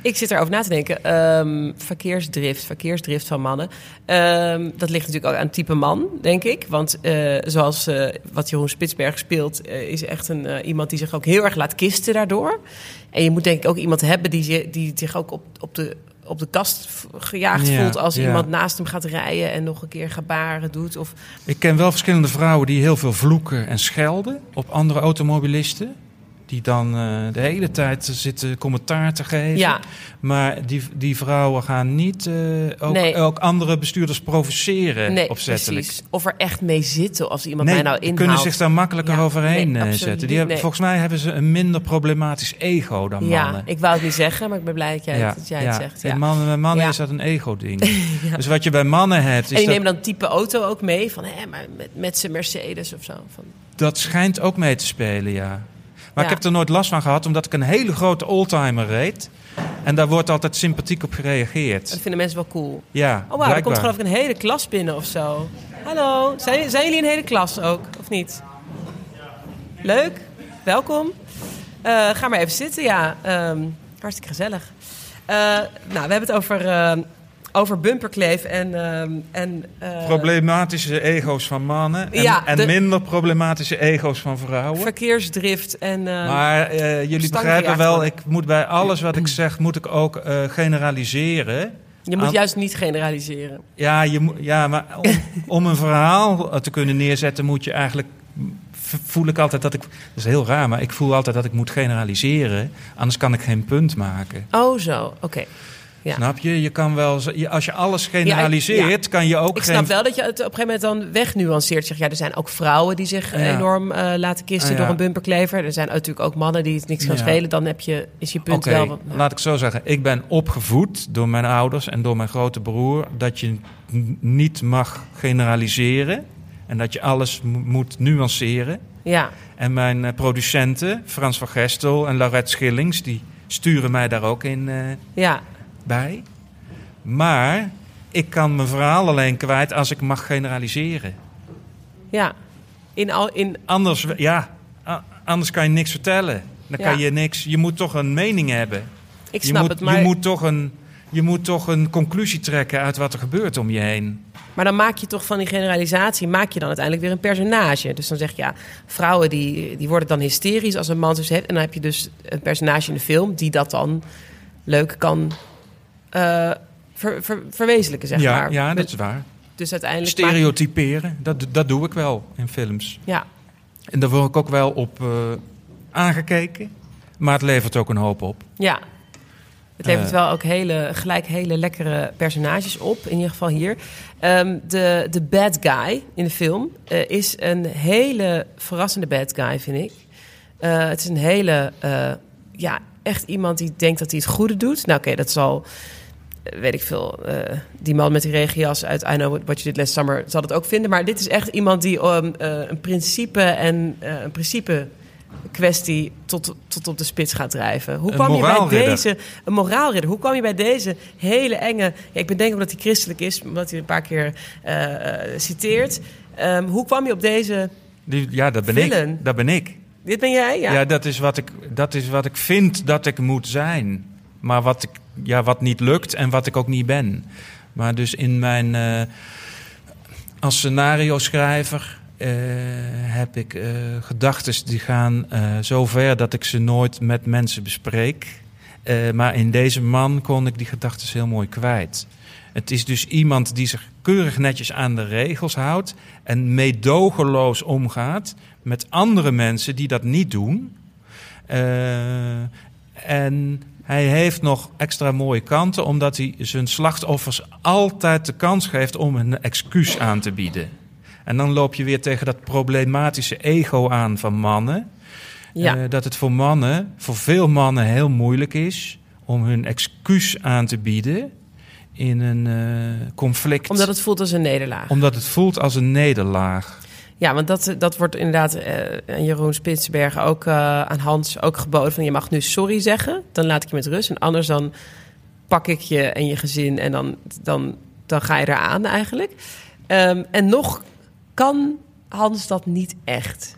ik zit erover na te denken. Ehm, verkeersdrift, verkeersdrift van mannen. Ehm, dat ligt natuurlijk ook aan het type man, denk ik. Want eh, zoals eh, wat Jeroen Spitsberg speelt, is echt een, iemand die zich ook heel erg laat kisten daardoor. En je moet denk ik ook iemand hebben die, die zich ook op, op de op de kast gejaagd Ja, voelt als ja. iemand naast hem gaat rijden en nog een keer gebaren doet. Of, Ik ken wel verschillende vrouwen die heel veel vloeken en schelden op andere automobilisten. Die dan eh, de hele tijd zitten commentaar te geven. ja, Maar die, die vrouwen gaan niet eh, ook, Nee. ook andere bestuurders provoceren nee, opzettelijk. precies. Of er echt mee zitten als iemand Nee, mij nou inhaalt. kunnen zich daar makkelijker Ja, overheen nee, eh, zetten. Die hebben. Volgens mij hebben ze een minder problematisch ego dan Ja, mannen. ik wou het niet zeggen, maar ik ben blij dat jij, het, dat jij het zegt. En Ja. mannen, bij mannen Ja. is dat een ego-ding. Dus wat je bij mannen hebt, En is die dat, nemen dan type auto ook mee, van hè, maar met, met zijn Mercedes of zo. Van, dat schijnt ook mee te spelen, ja. Maar ik heb er nooit last van gehad, omdat ik een hele grote oldtimer reed. En daar wordt altijd sympathiek op gereageerd. dat vinden mensen wel cool. Ja, Oh wauw, er komt geloof ik een hele klas binnen of zo. Hallo, zijn, zijn jullie een hele klas ook, of niet? Leuk, welkom. Eh, ga maar even zitten, ja. Ehm, hartstikke gezellig. Eh, nou, we hebben het over, eh, over bumperkleef en... ehm, en eh, Problematische ego's van mannen en, Ja, en de- minder problematische ego's van vrouwen. verkeersdrift en... eh, Maar eh, jullie begrijpen wel, ik moet bij alles wat ik zeg, moet ik ook generaliseren. je moet aan- juist niet generaliseren. Ja, je, moet- ja maar om, om een verhaal te kunnen neerzetten, moet je eigenlijk. Voel ik altijd dat ik. Dat is heel raar, maar ik voel altijd dat ik moet generaliseren. Anders kan ik geen punt maken. Oh zo, oké. Ja. Snap je? Je kan wel. Als je alles generaliseert, kan je ook Ik geen. snap wel dat je het op een gegeven moment dan wegnuanceert. Zeg, ja, er zijn ook vrouwen die zich eh, enorm eh, laten kisten Ah, door een bumperklever. Er zijn natuurlijk ook mannen die het niks gaan schelen. Dan heb je, is je punt wel... wat- laat ik zo zeggen. Ik ben opgevoed door mijn ouders en door mijn grote broer dat je niet mag generaliseren en dat je alles mo- moet nuanceren. Ja, En mijn eh, producenten, Frans van Gestel en Laurette Schillings, die sturen mij daar ook in ja, bij. Maar ik kan mijn verhaal alleen kwijt als ik mag generaliseren. ja. In al, in, Anders, ja, anders kan je niks vertellen. Dan Ja. kan je niks. Je moet toch een mening hebben. ik je snap moet, het, maar... je, moet toch een, je moet toch een conclusie trekken uit wat er gebeurt om je heen. Maar dan maak je toch van die generalisatie, maak je dan uiteindelijk weer een personage. Dus dan zeg je, ja, vrouwen die, die worden dan hysterisch als een man ze heeft. En dan heb je dus een personage in de film die dat dan leuk kan eh, ver- ver- verwezenlijken, zeg ja, maar. ja, dat is waar. Dus uiteindelijk... Stereotyperen, dat, dat doe ik wel in films. Ja, En daar word ik ook wel op eh, aangekeken. Maar het levert ook een hoop op. ja. Het levert Eh. wel ook hele, gelijk hele lekkere personages op, in ieder geval hier. Ehm, de, de bad guy in de film is een hele verrassende bad guy, vind ik. Het is een hele, ja, echt iemand die denkt dat hij het goede doet. Nou, oké, dat zal, weet ik veel, eh, die man met die regenjas uit I Know What You Did Last Summer zal het ook vinden. Maar dit is echt iemand die um, eh, een principe en eh, een principe kwestie tot, tot op de spits gaat drijven. Hoe Een kwam je bij deze, een moraalridder, hoe kwam je bij deze hele enge, ja, ik bedenk omdat hij christelijk is, omdat hij een paar keer citeert. Ehm, hoe kwam je op deze, Die, ja, dat ben Villain. ik. Dat ben ik. dit ben jij? Ja, Ja, dat, is wat ik, dat is wat ik vind dat ik moet zijn. Maar wat, ik, ja, wat niet lukt en wat ik ook niet ben. Maar dus in mijn... eh, als scenario schrijver eh, heb ik eh gedachten die gaan zo ver dat ik ze nooit met mensen bespreek. Maar in deze man kon ik die gedachten heel mooi kwijt. Het is dus iemand die zich keurig netjes aan de regels houdt en meedogenloos omgaat met andere mensen die dat niet doen. En hij heeft nog extra mooie kanten, omdat hij zijn slachtoffers altijd de kans geeft om een excuus aan te bieden. En dan loop je weer tegen dat problematische ego aan van mannen. ja. Eh, dat het voor mannen, voor veel mannen, heel moeilijk is om hun excuus aan te bieden in een eh, conflict. omdat het voelt als een nederlaag. Omdat het voelt als een nederlaag. Ja, want dat, dat wordt inderdaad eh, Jeroen Spitsbergen ook eh, aan Hans ook geboden. Van je mag nu sorry zeggen, dan laat ik je met rust. En anders dan pak ik je en je gezin en dan, dan, dan ga je eraan eigenlijk. Ehm, en nog kan Hans dat niet echt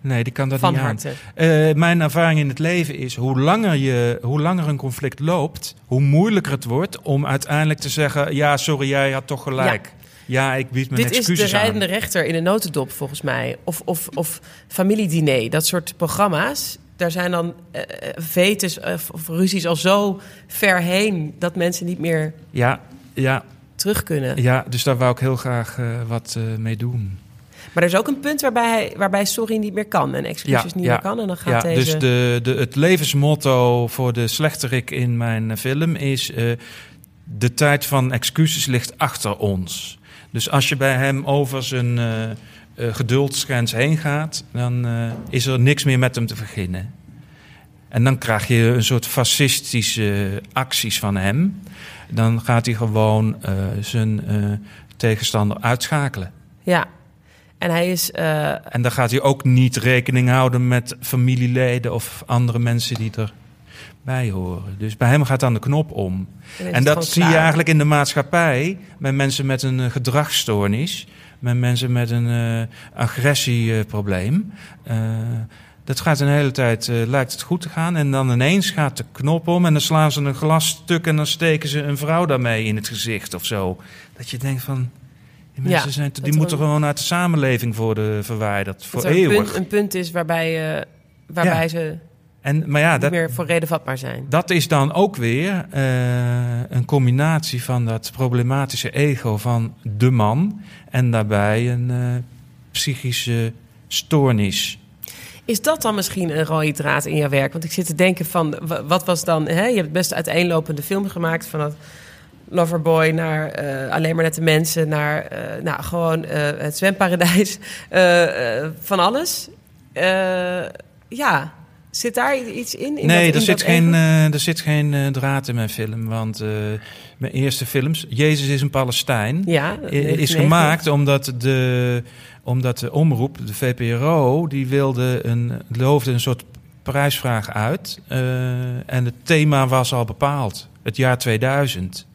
Nee, die kan dat van niet aan. Eh, mijn ervaring in het leven is, hoe langer, je, hoe langer een conflict loopt, hoe moeilijker het wordt om uiteindelijk te zeggen, ja, sorry, jij had toch gelijk. Ja, ik bied mijn Dit is de aan. rijdende rechter in een notendop volgens mij. Of, of, of familiediner, dat soort programma's. Daar zijn dan eh, eh, vetes of, of ruzies al zo ver heen... dat mensen niet meer Ja, ja, terug kunnen. ja, dus daar wou ik heel graag eh, wat eh, mee doen. Maar er is ook een punt waarbij, hij, waarbij sorry niet meer kan en excuses niet meer kan. En dan gaat ja, deze... Dus de, de, het levensmotto voor de slechterik in mijn eh, film is... eh, de tijd van excuses ligt achter ons. Dus als je bij hem over zijn eh, geduldsgrens heen gaat... dan eh, is er niks meer met hem te beginnen. En dan krijg je een soort fascistische acties van hem. Dan gaat hij gewoon zijn tegenstander uitschakelen. Ja. En hij is... En dan gaat hij ook niet rekening houden met familieleden of andere mensen die erbij horen. Dus bij hem gaat dan de knop om. En dat zie je eigenlijk in de maatschappij bij mensen met een eh, gedragsstoornis, met mensen met een eh, agressieprobleem. Eh, dat gaat een hele tijd, lijkt het goed te gaan. En dan ineens gaat de knop om en dan slaan ze een glas stuk en dan steken ze een vrouw daarmee in het gezicht of zo. Dat je denkt van, die Ja, mensen zijn, dat die moeten gewoon uit de samenleving worden verwijderd. Voor dat er een eeuwig. punt, een punt is waarbij, waarbij Ja. ze En, maar ja, dat, meer voor reden vatbaar zijn. dat is dan ook weer eh, een combinatie van dat problematische ego van de man en daarbij een eh, psychische stoornis. Is dat dan misschien een rode draad in jouw werk? Want ik zit te denken van, wa- wat was dan... Hè? Je hebt best uiteenlopende films gemaakt van dat Loverboy naar eh, alleen maar nette mensen... naar nou, gewoon het zwemparadijs, van alles. Ja, zit daar iets in? in nee, dat, er, in zit dat geen, ego? eh, er zit geen eh, draad in mijn film. Want eh, mijn eerste films, Jezus is een Palestijn, ja, is 1990. gemaakt omdat de, omdat de omroep, de VPRO, die wilde een, loofde een soort prijsvraag uit. eh, en het thema was al bepaald, het jaar 2000.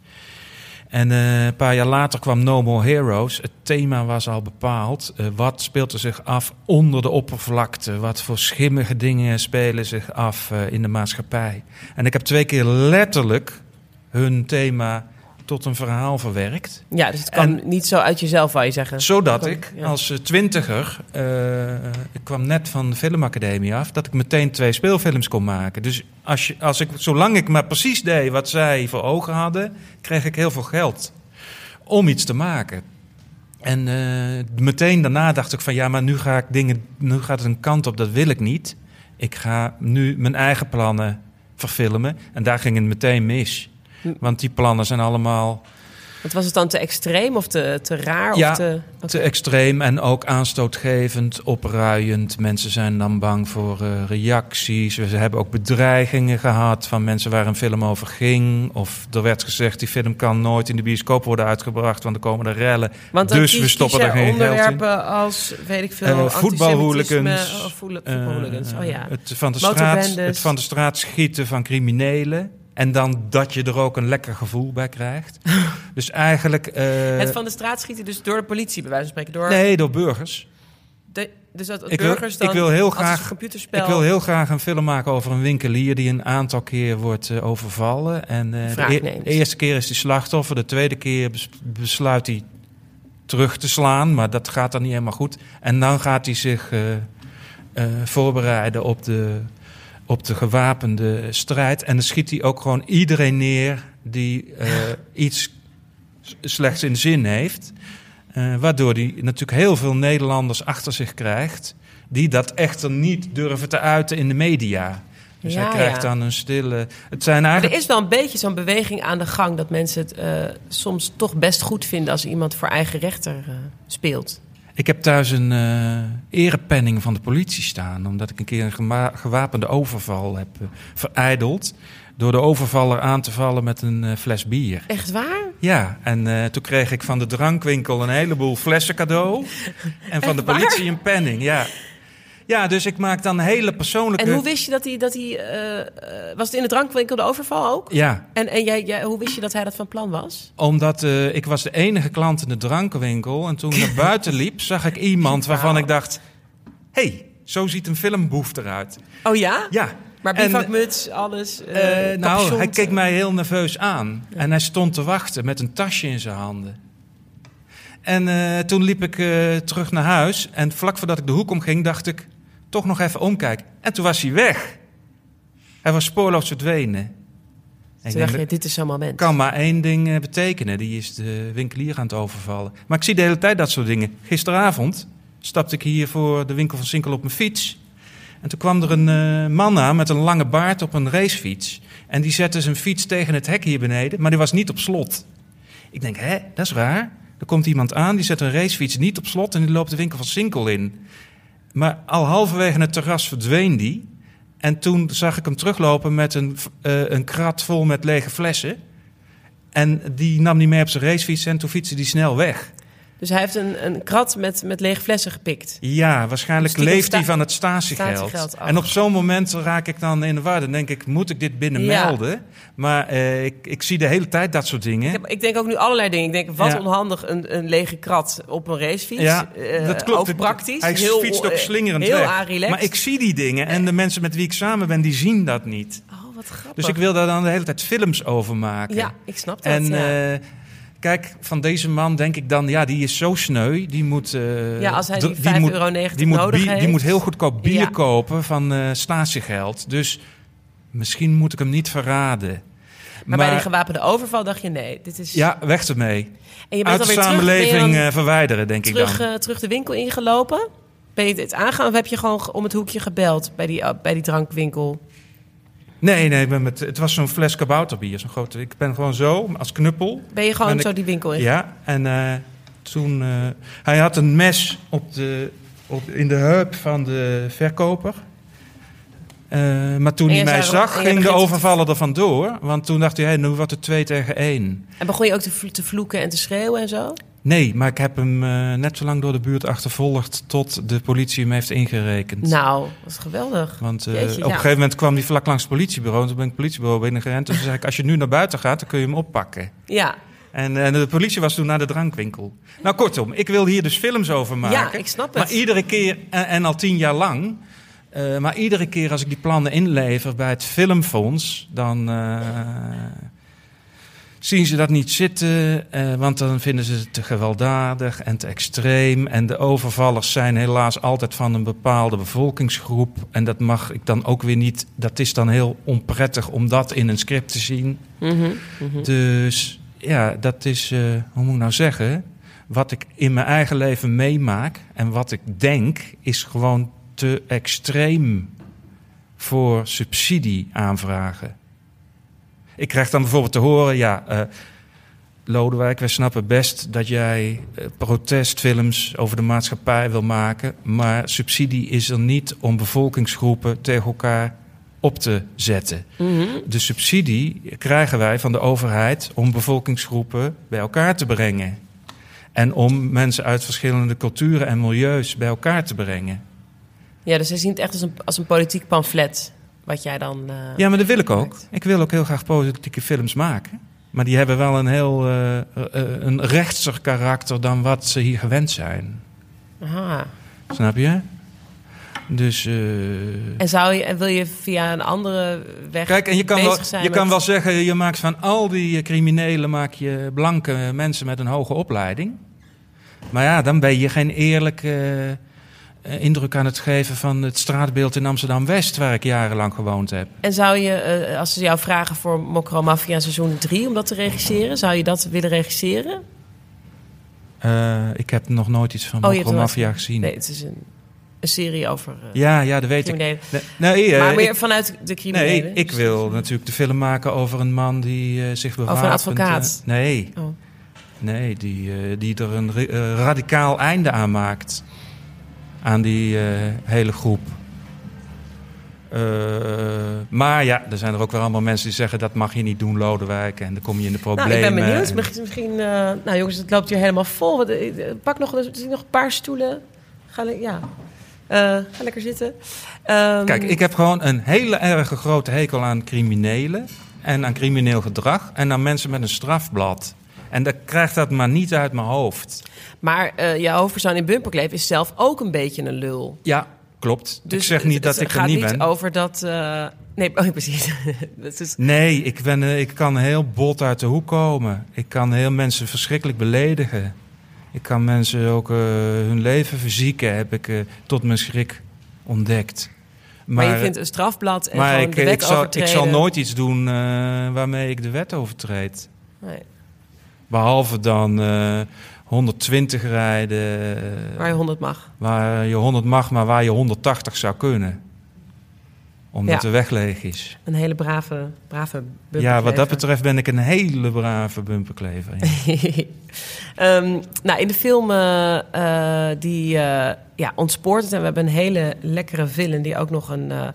En eh, een paar jaar later kwam No More Heroes. Het thema was al bepaald. Eh, wat speelt er zich af onder de oppervlakte? Wat voor schimmige dingen spelen zich af eh, in de maatschappij? En ik heb twee keer letterlijk hun thema tot een verhaal verwerkt. Ja, dus het kwam niet zo uit jezelf, wou je zeggen. Zodat ik ja. als eh, twintiger, eh, ik kwam net van de filmacademie af, dat ik meteen twee speelfilms kon maken. Dus als je, als ik, zolang ik maar precies deed wat zij voor ogen hadden, kreeg ik heel veel geld om iets te maken. En eh, meteen daarna dacht ik van ja, maar nu ga ik dingen, nu gaat het een kant op, dat wil ik niet. Ik ga nu mijn eigen plannen verfilmen en daar ging het meteen mis. Want die plannen zijn allemaal Want was het dan te extreem of te, te raar? Ja, of te, te extreem en ook aanstootgevend, opruiend. Mensen zijn dan bang voor eh, reacties. We hebben ook bedreigingen gehad van mensen waar een film over ging. Of er werd gezegd, die film kan nooit in de bioscoop worden uitgebracht, want er komen er rellen. Want dus kies- we stoppen er geen geld in. onderwerpen als, weet ik veel, antisemitisme voetbalhooligans. voele- voetbalhooligans. Oh ja. het, van de straat, het van de straat schieten van criminelen. En dan dat je er ook een lekker gevoel bij krijgt. dus eigenlijk... eh, het van de straat schieten dus door de politie, bij wijze van spreken. Door Nee, door burgers. de, dus dat Ik wil- burgers dan ik wil heel graag- een computerspel... Ik wil heel graag een film maken over een winkelier die een aantal keer wordt eh, overvallen. En eh, de, e- eerste keer is hij slachtoffer, de tweede keer bes- besluit hij terug te slaan, maar dat gaat dan niet helemaal goed. En dan gaat hij zich voorbereiden op de, op de gewapende strijd. En dan schiet hij ook gewoon iedereen neer die eh, iets slechts in zin heeft. Eh, waardoor hij natuurlijk heel veel Nederlanders achter zich krijgt. die dat echter niet durven te uiten in de media. Dus Ja, hij krijgt ja. dan een stille. Het zijn Maar er eigenlijk. is wel een beetje zo'n beweging aan de gang... dat mensen het eh, soms toch best goed vinden... als iemand voor eigen rechter speelt. Ik heb thuis een eh erepenning van de politie staan. omdat ik een keer een gewapende overval heb eh, verijdeld. door de overvaller aan te vallen met een eh, fles bier. Echt waar? Ja, en toen kreeg ik van de drankwinkel een heleboel flessen cadeau. En van de waar? politie een penning, ja. Ja, dus ik maak dan hele persoonlijke... En hoe wist je dat hij... Dat hij eh, eh, was het in de drankwinkel de overval ook? Ja, En, en jij, jij, hoe wist je dat hij dat van plan was? omdat eh, ik was de enige klant in de drankwinkel. En toen ik naar buiten liep, zag ik iemand waarvan ik dacht... Hé, hey, zo ziet een filmboef eruit. Oh ja? Ja. Maar bivakmuts, alles, nou, hij keek mij heel nerveus aan. En hij stond te wachten met een tasje in zijn handen. En toen liep ik terug naar huis. En vlak voordat ik de hoek omging, dacht ik... toch nog even omkijken. En toen was hij weg. Hij was spoorloos verdwenen. En ik Toen dacht je, dit is zo'n moment. kan maar één ding eh, betekenen. Die is de winkelier aan het overvallen. Maar ik zie de hele tijd dat soort dingen. Gisteravond stapte ik hier voor de winkel van Sinkel op mijn fiets. En toen kwam er een eh, man aan met een lange baard op een racefiets. En die zette zijn fiets tegen het hek hier beneden, maar die was niet op slot. Ik denk, hè, dat is raar. Er komt iemand aan, die zet een racefiets niet op slot en die loopt de winkel van Sinkel in. Maar al halverwege het terras verdween die. En toen zag ik hem teruglopen met een, eh, een krat vol met lege flessen. En die nam hij mee op zijn racefiets en toen fietste die snel weg. Dus hij heeft een, een krat met, met lege flessen gepikt. Ja, waarschijnlijk Stiekem leeft hij van het statiegeld. En op zo'n moment raak ik dan in de war. Dan denk ik, moet ik dit binnen Ja. melden? Maar eh, ik, ik zie de hele tijd dat soort dingen. Ik, heb, ik denk ook nu allerlei dingen. Ik denk, wat Ja. onhandig een, een lege krat op een racefiets. Ja, Eh, dat klopt. Ook praktisch. Hij heel, fietst ook eh, slingerend heel weg. Maar ik zie die dingen en de mensen met wie ik samen ben, die zien dat niet. Oh, wat grappig. Dus ik wil daar dan de hele tijd films over maken. Ja, ik snap dat. En ja. Kijk, van deze man denk ik dan, ja, die is zo sneu. Die moet. eh, Ja, als hij die d- 5,90 moet, euro die moet, nodig bier- die moet heel goedkoop bier Ja. kopen van eh statiegeld. Dus misschien moet ik hem niet verraden. maar, bij die gewapende overval dacht je, nee, dit is... ja, weg ermee. en je bent Uit de alweer samenleving eh, verwijderen, denk ik terug, dan. terug de winkel ingelopen? Ben je dit aangaan of heb je gewoon om het hoekje gebeld bij die, bij die drankwinkel? Nee, nee, ik ben met, het was zo'n fles kabouterbier. Zo'n grote. Ik ben gewoon zo, als knuppel. Ben je gewoon Ben ik- zo die winkel in? Ja, en eh, toen... eh, hij had een mes op de, op, in de heup van de verkoper. Eh, maar toen En hij mij zag, ging de begint overvaller er vandoor. Want toen dacht hij, hey, nu wordt het twee tegen één. En begon je ook te, te vloeken en te schreeuwen en zo? Nee, maar ik heb hem eh, net zo lang door de buurt achtervolgd... tot de politie hem heeft ingerekend. Nou, dat is geweldig. Want eh, Jeetje, op ja. een gegeven moment kwam hij vlak langs het politiebureau. En toen ben ik het politiebureau binnengerend. En toen zei ik, als je nu naar buiten gaat, dan kun je hem oppakken. Ja, En, eh, de politie was toen naar de drankwinkel. Nou, kortom, ik wil hier dus films over maken. ja ik snap het. Maar iedere keer, en, en al tien jaar lang... maar iedere keer als ik die plannen inlever bij het Filmfonds... dan, zien ze dat niet zitten, eh, want dan vinden ze het te gewelddadig en te extreem. En de overvallers zijn helaas altijd van een bepaalde bevolkingsgroep. En dat mag ik dan ook weer niet. Dat is dan heel onprettig om dat in een script te zien. Mhm, mhm. Dus ja, dat is, eh, hoe moet ik nou zeggen? Wat ik in mijn eigen leven meemaak en wat ik denk, is gewoon te extreem voor subsidie aanvragen. Ik krijg dan bijvoorbeeld te horen, ja, eh, Lodewijk, wij snappen best dat jij eh, protestfilms over de maatschappij wil maken, maar subsidie is er niet om bevolkingsgroepen tegen elkaar op te zetten. Mhm. De subsidie krijgen wij van de overheid om bevolkingsgroepen bij elkaar te brengen. En om mensen uit verschillende culturen en milieus bij elkaar te brengen. Ja, dus zij zien het echt als een, als een politiek pamflet. Wat jij dan. eh, Ja, maar dat wil ik ook. Ik wil ook heel graag politieke films maken. Maar die hebben wel een heel eh, eh, een rechtser karakter dan wat ze hier gewend zijn. Aha. Snap je? Dus. En, zou je, wil je via een andere weg. Kijk, en je kan, wel, je met- kan wel zeggen, je maakt van al die criminelen maak je blanke mensen met een hoge opleiding. Maar ja, dan ben je geen eerlijke indruk aan het geven van het straatbeeld in Amsterdam West, waar ik jarenlang gewoond heb. En zou je, eh, als ze jou vragen voor Mokro Mafia seizoen 3 om dat te regisseren, zou je dat willen regisseren? Eh, ik heb nog nooit iets van Oh, Mokro Mafia gezien. Nee, het is een, een serie over eh, Ja, ja, dat weet ik. Nee, nee, eh, maar meer ik, vanuit de criminelen. nee, ik Dus- wil natuurlijk de film maken over een man die eh, zich bewapent. advocaat? eh, nee, Oh. nee die, eh, die er een eh, radicaal einde aan maakt. Aan die eh, hele groep. Eh, maar ja, er zijn er ook weer allemaal mensen die zeggen... dat mag je niet doen, Lodewijk. En dan kom je in de Nou, problemen. ik ben benieuwd. En- Misschien, misschien, eh, nou jongens, het loopt hier helemaal vol. Wat, Pak nog, er nog een paar stoelen. Ga, ja. Ga lekker zitten. Ehm, Kijk, ik heb gewoon een hele erge grote hekel aan criminelen. En aan crimineel gedrag. En aan mensen met een strafblad. En dat krijgt dat maar niet uit mijn hoofd. Maar eh jouw hoofdpersoon in Bumperkleef is zelf ook een beetje een lul. Ja, klopt. Dus ik zeg niet het- dat het ik er gaat niet niet ben. over dat... eh, nee, oh, precies. dat is, Nee, ik, ben, eh, ik kan heel bot uit de hoek komen. Ik kan heel mensen verschrikkelijk beledigen. Ik kan mensen ook hun leven verzieken, heb ik tot mijn schrik ontdekt. maar, je vindt een strafblad en maar gewoon ik, de ik, wet zal, ik zal nooit iets doen waarmee ik de wet overtreed. Nee, Behalve dan eh, 120 rijden, eh, waar je 100 mag. waar je 100 mag, maar waar je 180 zou kunnen. Omdat Ja. de weg leeg is. Een hele brave, brave Ja, wat dat betreft ben ik een hele brave bumperklever. ja. Ehm, nou, in de film eh, eh, die eh, ja, ontspoort het. En we hebben een hele lekkere villain die ook nog een, eh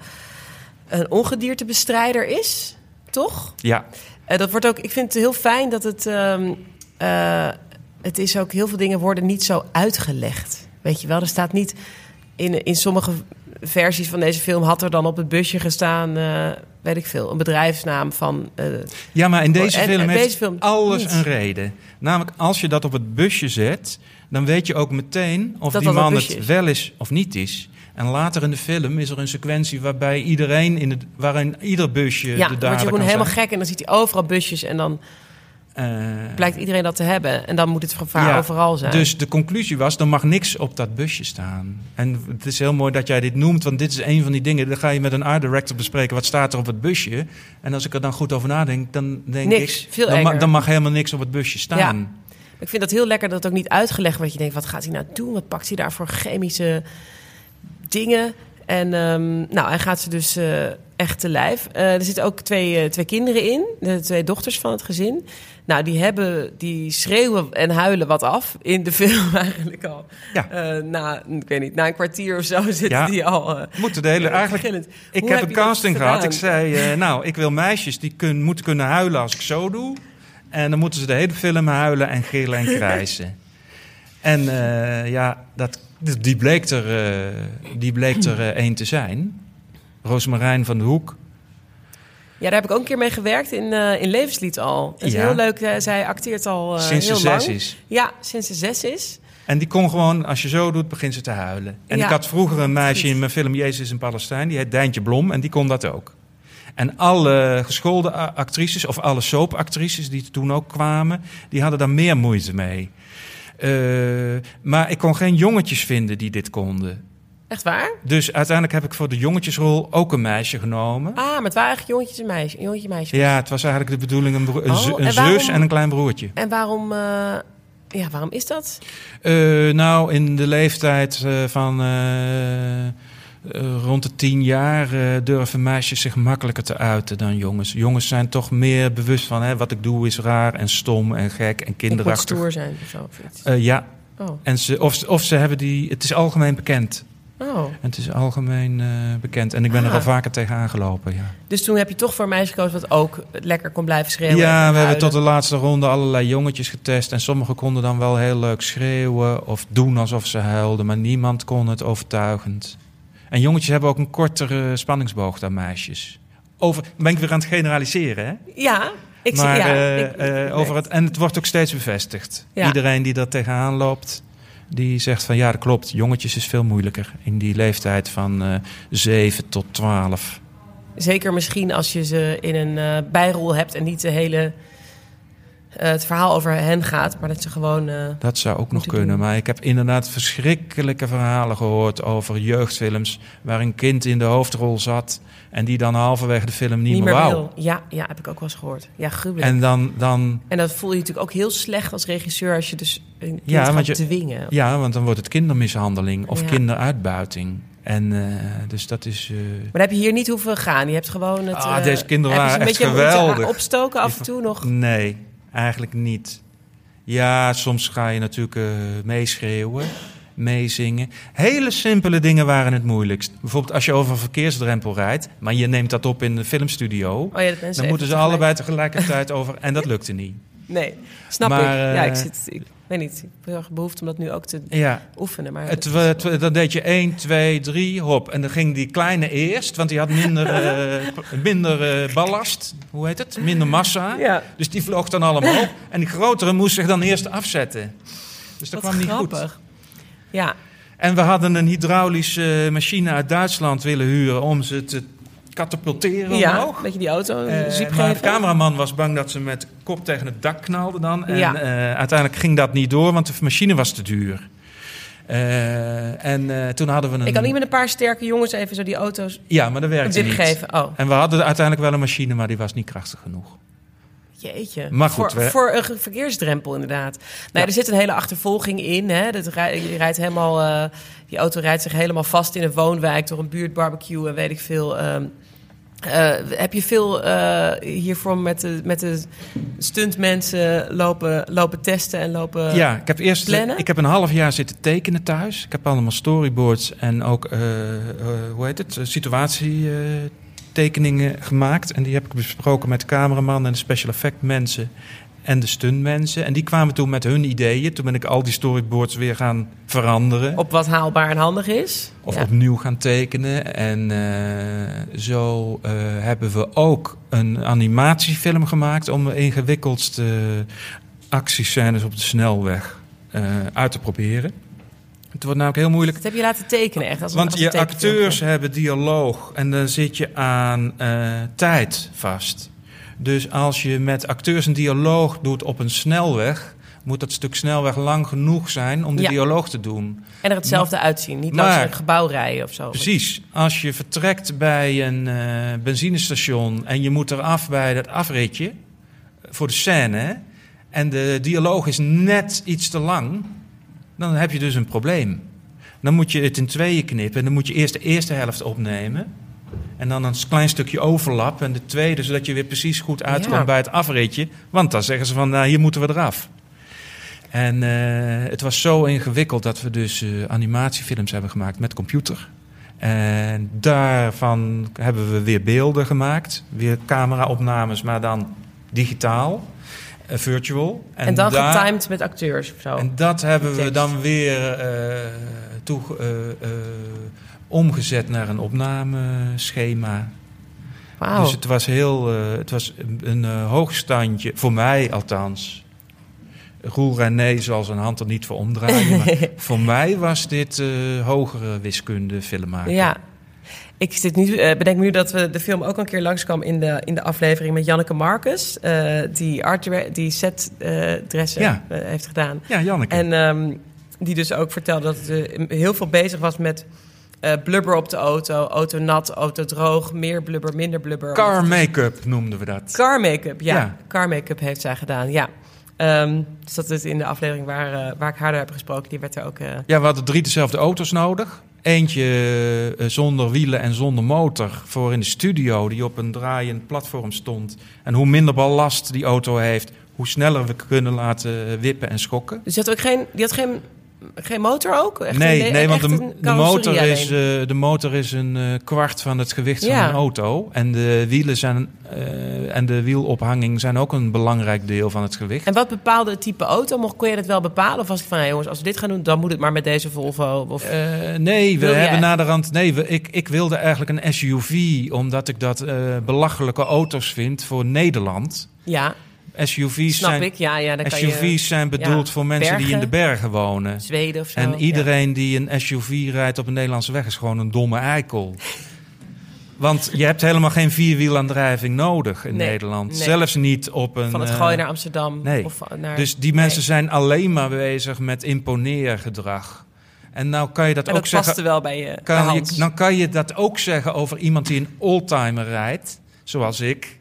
een ongediertebestrijder is. Toch? ja. Eh, dat wordt ook, ik vind het heel fijn dat het... ehm, eh, het is ook, heel veel dingen worden niet zo uitgelegd. Weet je wel, er staat niet... In, in sommige versies van deze film had er dan op het busje gestaan... eh, weet ik veel, een bedrijfsnaam van... Ja, maar in deze En- film en heeft deze film alles niet. een reden. Namelijk, als je dat op het busje zet, dan weet je ook meteen of Dat die man het wel is of niet is. En later in de film is er een sequentie waarbij iedereen in het, waarin ieder busje ja, de dan word je dader gewoon kan helemaal gek... en dan ziet hij overal busjes en dan Eh, blijkt iedereen dat te hebben. En dan moet het gevaar Ja, overal zijn. Dus de conclusie was, er mag niks op dat busje staan. En het is heel mooi dat jij dit noemt, want dit is een van die dingen. Dan ga je met een art director bespreken, wat staat er op het busje? En als ik er dan goed over nadenk, dan denk Niks, ik... veel dan, ma- dan mag helemaal niks op het busje staan. Ik vind dat heel lekker dat het ook niet uitgelegd wordt. Je denkt, wat gaat hij nou doen? Wat pakt hij daar voor chemische dingen? En ehm, nou, hij gaat ze dus eh, echt te lijf. Eh, er zitten ook twee, eh, twee kinderen in, de twee dochters van het gezin. Nou, die, hebben, die schreeuwen en huilen wat af in de film eigenlijk al. Ja. Na, ik weet niet, na een kwartier of zo zitten Ja. die al... Moeten de hele, eigenlijk, gillend. ik Hoe heb heb een casting gehad. Ik zei, nou, ik wil meisjes die kun, moeten kunnen huilen als ik zo doe. En dan moeten ze de hele film huilen en gillen en krijsen. en ja, dat, die bleek er, eh, die bleek er eh, één te zijn. Roosmarijn van de Hoek. Ja, daar heb ik ook een keer mee gewerkt in, eh, in Levenslied al. Dat is Ja. heel leuk. zij acteert al eh, sinds ze zes is. Ja, sinds ze zes is. En die kon gewoon, als je zo doet, begint ze te huilen. En Ja. ik had vroeger een meisje in mijn film Jezus een Palestijn. Die heet Dijntje Blom en die kon dat ook. En alle geschoolde actrices, of alle soapactrices die toen ook kwamen, die hadden daar meer moeite mee. Eh, maar ik kon geen jongetjes vinden die dit konden. Echt waar? Dus uiteindelijk heb ik voor de jongetjesrol ook een meisje genomen. Ah, maar het waren eigenlijk jongetjes en meisjes. Jongetje meisje. Ja, het was eigenlijk de bedoeling een, Oh, en een waarom- zus en een klein broertje. En waarom, eh, ja, waarom is dat? Eh, nou, in de leeftijd van eh, rond de tien jaar eh, durven meisjes zich makkelijker te uiten dan jongens. Jongens zijn toch meer bewust van hè, wat ik doe is raar en stom en gek en kinderachtig. stoer zijn of zo. Of iets. Eh, ja, Oh. en ze, of, ze- of ze hebben die. Het is algemeen bekend. oh. En het is algemeen bekend. En ik ben er Ah. al vaker tegen aangelopen. Ja, Dus toen heb je toch voor een meisje gekozen wat ook lekker kon blijven schreeuwen. en ja we hebben tot de laatste ronde allerlei jongetjes getest. En sommigen konden dan wel heel leuk schreeuwen of doen alsof ze huilden. Maar niemand kon het overtuigend. En jongetjes hebben ook een kortere spanningsboog dan meisjes. Over, dan ben ik weer aan het generaliseren, hè? Ja, ik maar ja, eh, ik- eh, ik- over het, en het wordt ook steeds bevestigd. Ja. Iedereen die daar tegenaan loopt, die zegt van ja, dat klopt. Jongetjes is veel moeilijker in die leeftijd van eh 7 tot 12. Zeker misschien als je ze in een bijrol hebt en niet de hele, het verhaal over hen gaat, maar dat ze gewoon. eh, Dat zou ook nog kunnen. doen. Maar ik heb inderdaad verschrikkelijke verhalen gehoord over jeugdfilms waar een kind in de hoofdrol zat en die dan halverwege de film niet, niet meer wou. wil. Ja, ja, heb ik ook wel eens gehoord. Ja, gruwelijk. En, En dan, dan, dat voel je natuurlijk ook heel slecht als regisseur als je dus een kind Ja, gaat je- dwingen. ja, want dan wordt het kindermishandeling of Ja. kinderuitbuiting. En eh, dus dat is. eh, Maar dan heb je hier niet hoeven gaan. Je hebt gewoon het. Ah, eh, deze kinderen waren een echt geweldig. opstoken af en toe nog. Nee, eigenlijk niet. Ja, soms ga je natuurlijk eh, meeschreeuwen, meezingen. Hele simpele dingen waren het moeilijkst. Bijvoorbeeld als je over een verkeersdrempel rijdt, maar je neemt dat op in de filmstudio. Oh ja, Dan moeten ze tegelijk- allebei tegelijkertijd over. En dat lukte niet. Nee, snap Maar, ik. Ja, eh, ik zit. Ik weet niet. Ik heb heel erg behoefte om dat nu ook te Ja, oefenen. Maar het, dan deed je 1, 2, 3, hop. En dan ging die kleine eerst, want die had minder, eh, minder eh, ballast. Hoe heet het? Minder massa. Ja, Dus die vloog dan allemaal op. En die grotere moest zich dan eerst afzetten. Dus dat wat kwam niet grappig. goed. Ja, En we hadden een hydraulische machine uit Duitsland willen huren om ze te katapulteren ja omhoog. dat je die auto maar de cameraman was bang dat ze met kop tegen het dak knalde dan. En Ja. eh, uiteindelijk ging dat niet door, want de machine was te duur. Eh, en toen hadden we een... Ik kan niet met een paar sterke jongens even zo die auto's Ja, maar dat werkte niet. geven. Oh, En we hadden uiteindelijk wel een machine, maar die was niet krachtig genoeg. jeetje. Maar goed, voor, we- voor een verkeersdrempel inderdaad. Nou, Ja. Er zit een hele achtervolging in. Hè. Dat rij- je rijdt helemaal, die auto rijdt zich helemaal vast in een woonwijk... door een buurtbarbecue en weet ik veel... ehm, eh, heb je veel eh, hiervoor met de, met de stuntmensen lopen, lopen testen en lopen... Ja, ik heb eerst plannen? ik heb een half jaar zitten tekenen thuis. Ik heb allemaal storyboards en ook, eh, hoe heet het, situatietekeningen gemaakt. En die heb ik besproken met de cameraman en de special effect mensen en de stuntmensen. En die kwamen toen met hun ideeën. Toen ben ik al die storyboards weer gaan veranderen. Op wat haalbaar en handig is. Of Ja. opnieuw gaan tekenen. En eh, zo eh, hebben we ook een animatiefilm gemaakt om de ingewikkeldste actiescènes op de snelweg eh, uit te proberen. Het wordt namelijk heel moeilijk. Dat heb je laten tekenen echt. Als een- Want als je acteurs hebben dialoog en dan zit je aan tijd vast. Dus als je met acteurs een dialoog doet op een snelweg, moet dat stuk snelweg lang genoeg zijn om de Ja. dialoog te doen. En er hetzelfde uitzien. Niet Maar- langs een gebouw rijden of zo. Precies. Als je vertrekt bij een eh, benzinestation en je moet eraf bij dat afritje voor de scène hè, en de dialoog is net iets te lang, dan heb je dus een probleem. Dan moet je het in tweeën knippen en dan moet je eerst de eerste helft opnemen. En dan een klein stukje overlap en de tweede, zodat je weer precies goed uitkomt Ja. bij het afritje. Want dan zeggen ze van, nou, hier moeten we eraf. En eh, het was zo ingewikkeld dat we dus eh, animatiefilms hebben gemaakt met computer. En daarvan hebben we weer beelden gemaakt. Weer cameraopnames, maar dan digitaal, eh, virtual. En, dan daar- getimed met acteurs of zo. En dat hebben we dan weer toe, omgezet naar een opnameschema. Dus het was heel, eh, het was een, een eh, hoogstandje, voor mij althans. Roel René zal zijn hand er niet voor omdraaien. maar voor mij was dit eh, hogere wiskunde film maken. Ja. Ik zit nu, bedenk nu dat we de film ook een keer langskwam in de, in de aflevering met Janneke Marcus. die, art, die set dressen Ja. heeft gedaan. Ja, Janneke. En ehm, die dus ook vertelde dat ze heel veel bezig was met eh, blubber op de auto. Auto nat, auto droog, meer blubber, minder blubber. Car make-up noemden we dat. Car make-up, ja. Ja. Car make-up heeft zij gedaan, ja. Ehm, dus dat is in de aflevering waar, eh, waar ik haar door heb gesproken. Die werd er ook... eh, Ja, we hadden drie dezelfde auto's nodig. Eentje zonder wielen en zonder motor voor in de studio, die op een draaiend platform stond. En hoe minder ballast die auto heeft, hoe sneller we kunnen laten wippen en schokken. dus die had ook geen, die had geen, geen motor ook? Echt nee, een- nee, want de, motor is, eh, de motor is een eh, kwart van het gewicht Ja. van een auto. En de wielen zijn, eh, en de wielophanging zijn ook een belangrijk deel van het gewicht. En wat bepaalde het type auto? Mocht, kon je dat wel bepalen? Of was het van, jongens, als we dit gaan doen, dan moet het maar met deze Volvo? Of... Nee, we hebben naderhand. Nee, we, ik, ik wilde eigenlijk een SUV, omdat ik dat belachelijke auto's vind voor Nederland. ja, SUV's snap zijn, ik. Ja, ja, dan kan SUV's je zijn bedoeld ja, voor mensen die in de bergen. wonen. Zweden of zo. En ja. iedereen die een SUV rijdt op een Nederlandse weg is gewoon een domme eikel. Want je hebt helemaal geen vierwielaandrijving nodig in Nee, Nederland. nee. Zelfs niet op een. Van het eh, gooien naar Amsterdam. nee. Of naar... Dus die mensen zijn alleen maar bezig met imponeergedrag. En nou kan je dat en ook dat zeggen. paste wel bij je bij Kan je, Hans. dan kan je dat ook zeggen over iemand die een oldtimer rijdt, zoals ik.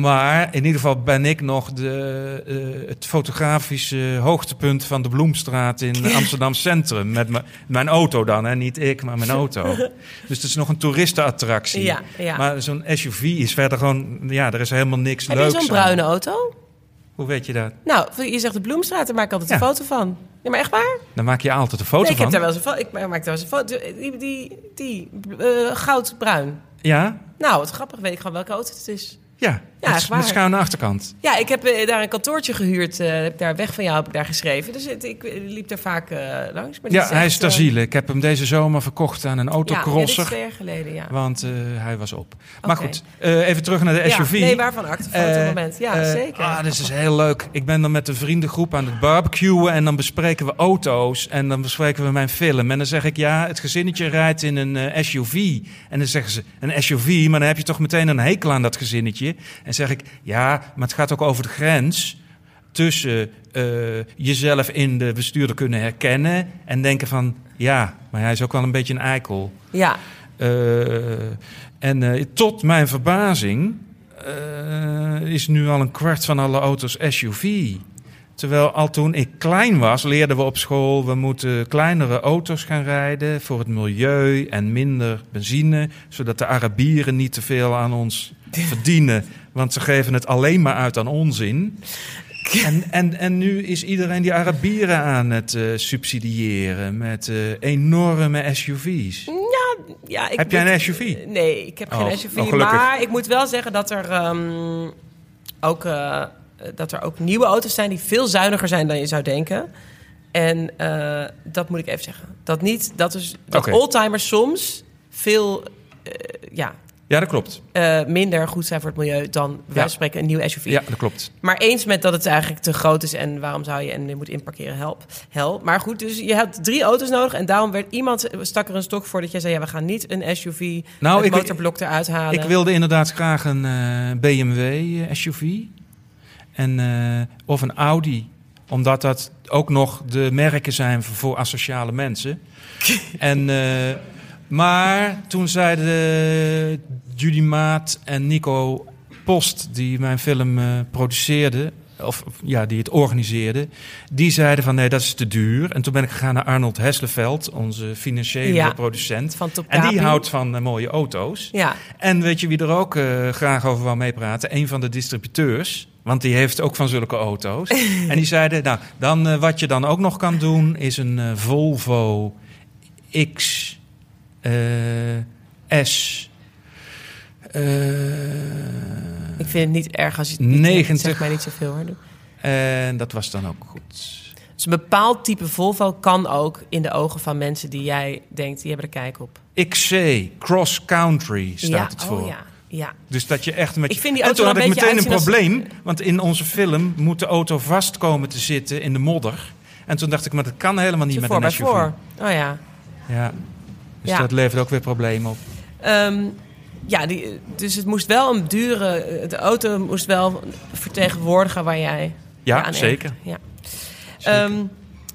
Maar in ieder geval ben ik nog de, eh, het fotografische hoogtepunt van de Bloemstraat in Amsterdam Centrum. Met me- mijn auto dan, hè? niet ik, maar mijn auto. Dus het is nog een toeristenattractie. Ja, ja. Maar zo'n SUV is verder gewoon, ja, er is helemaal niks Heb je leuks zo'n aan. bruine auto? Hoe weet je dat? Nou, je zegt de Bloemstraat, daar maak ik altijd Ja. een foto van. Ja, maar echt waar? Dan maak je altijd een foto nee, ik van. heb daar wel eens een foto. Ik maak daar wel eens een foto. Die, die, die eh, goudbruin. Ja? Nou, wat grappig, weet ik gewoon welke auto het is. Ja, echt met, waar. met schuine achterkant. Ja, ik heb eh, daar een kantoortje gehuurd. eh, heb daar weg van jou heb ik daar geschreven. Dus het, ik eh, liep daar vaak langs. Maar Ja, hij is ter ziele. Ik heb hem deze zomer verkocht aan een Ja, ja, autocrosser. twee jaar geleden, ja. Want hij was op. Maar goed, even terug naar de Ja, SUV. nee, waarvan acte Eh, fotomoment. Ja, zeker. Ah, dit is heel leuk. Ik ben dan met een vriendengroep aan het barbecuen en dan bespreken we auto's en dan bespreken we mijn film. En dan zeg ik, ja, het gezinnetje rijdt in een SUV. En dan zeggen ze, een SUV, maar dan heb je toch meteen een hekel aan dat gezinnetje. En zeg ik, ja, maar het gaat ook over de grens tussen eh, jezelf in de bestuurder kunnen herkennen en denken van, ja, maar hij is ook wel een beetje een eikel. ja, Eh, en eh, tot mijn verbazing is nu al een kwart van alle auto's SUV. Terwijl al toen ik klein was, leerden we op school... we moeten kleinere auto's gaan rijden voor het milieu en minder benzine... zodat de Arabieren niet te veel aan ons verdienen. Want ze geven het alleen maar uit aan onzin. En, en, en nu is iedereen die Arabieren aan het eh, subsidiëren met eh, enorme SUV's. ja. Ik Heb jij een SUV? Nee, ik heb Oh, geen SUV. oh, gelukkig. maar ik moet wel zeggen dat er ehm, ook, eh, dat er ook nieuwe auto's zijn die veel zuiniger zijn dan je zou denken. En dat moet ik even zeggen. Dat niet, dat is dat Oké. oldtimers soms veel ja, Ja, dat klopt. eh, minder goed zijn voor het milieu dan bij van spreken een nieuwe SUV. Ja, dat klopt. Maar eens met dat het eigenlijk te groot is en waarom zou je en je moet inparkeren, help. Hel. Maar goed, dus je had drie auto's nodig en daarom werd iemand stak er een stok voor dat jij zei ja, we gaan niet een SUV Nou, ik- motorblok eruit halen. Ik wilde inderdaad graag een eh, BMW eh, SUV. En, of een Audi. Omdat dat ook nog de merken zijn voor, voor asociale mensen. en, maar toen zeiden eh, Judy Maat en Nico Post, die mijn film eh, produceerden... Of ja, die het organiseerden. Die zeiden van nee, dat is te duur. En toen ben ik gegaan naar Arnold Hesleveld, onze financiële Ja. producent. van En die houdt van eh, mooie auto's. Ja, En weet je wie er ook graag over wou meepraten? Een van de distributeurs. Want die heeft ook van zulke auto's. en die zeiden, nou, dan, wat je dan ook nog kan doen... is een Volvo X S... eh, ik vind het niet erg als je het niet 90. zeg mij niet zoveel hoor. en dat was dan ook goed. Dus een bepaald type Volvo kan ook in de ogen van mensen die jij denkt, die hebben er kijk op. XC, Cross Country staat ja, het voor. Oh, ja, ja. Dus dat je echt met Ik je... vind die en auto toen had ik meteen een als- probleem. Want in onze film moet de auto vast komen te zitten in de modder. En toen dacht ik, maar dat kan helemaal niet Zo met voor een SUV. voor. Oh ja. Ja. Dus Ja. dat levert ook weer problemen op. Ehm, ja, die, dus het moest wel een dure... De auto moest wel vertegenwoordigen waar jij... Ja, aan zeker. Ja.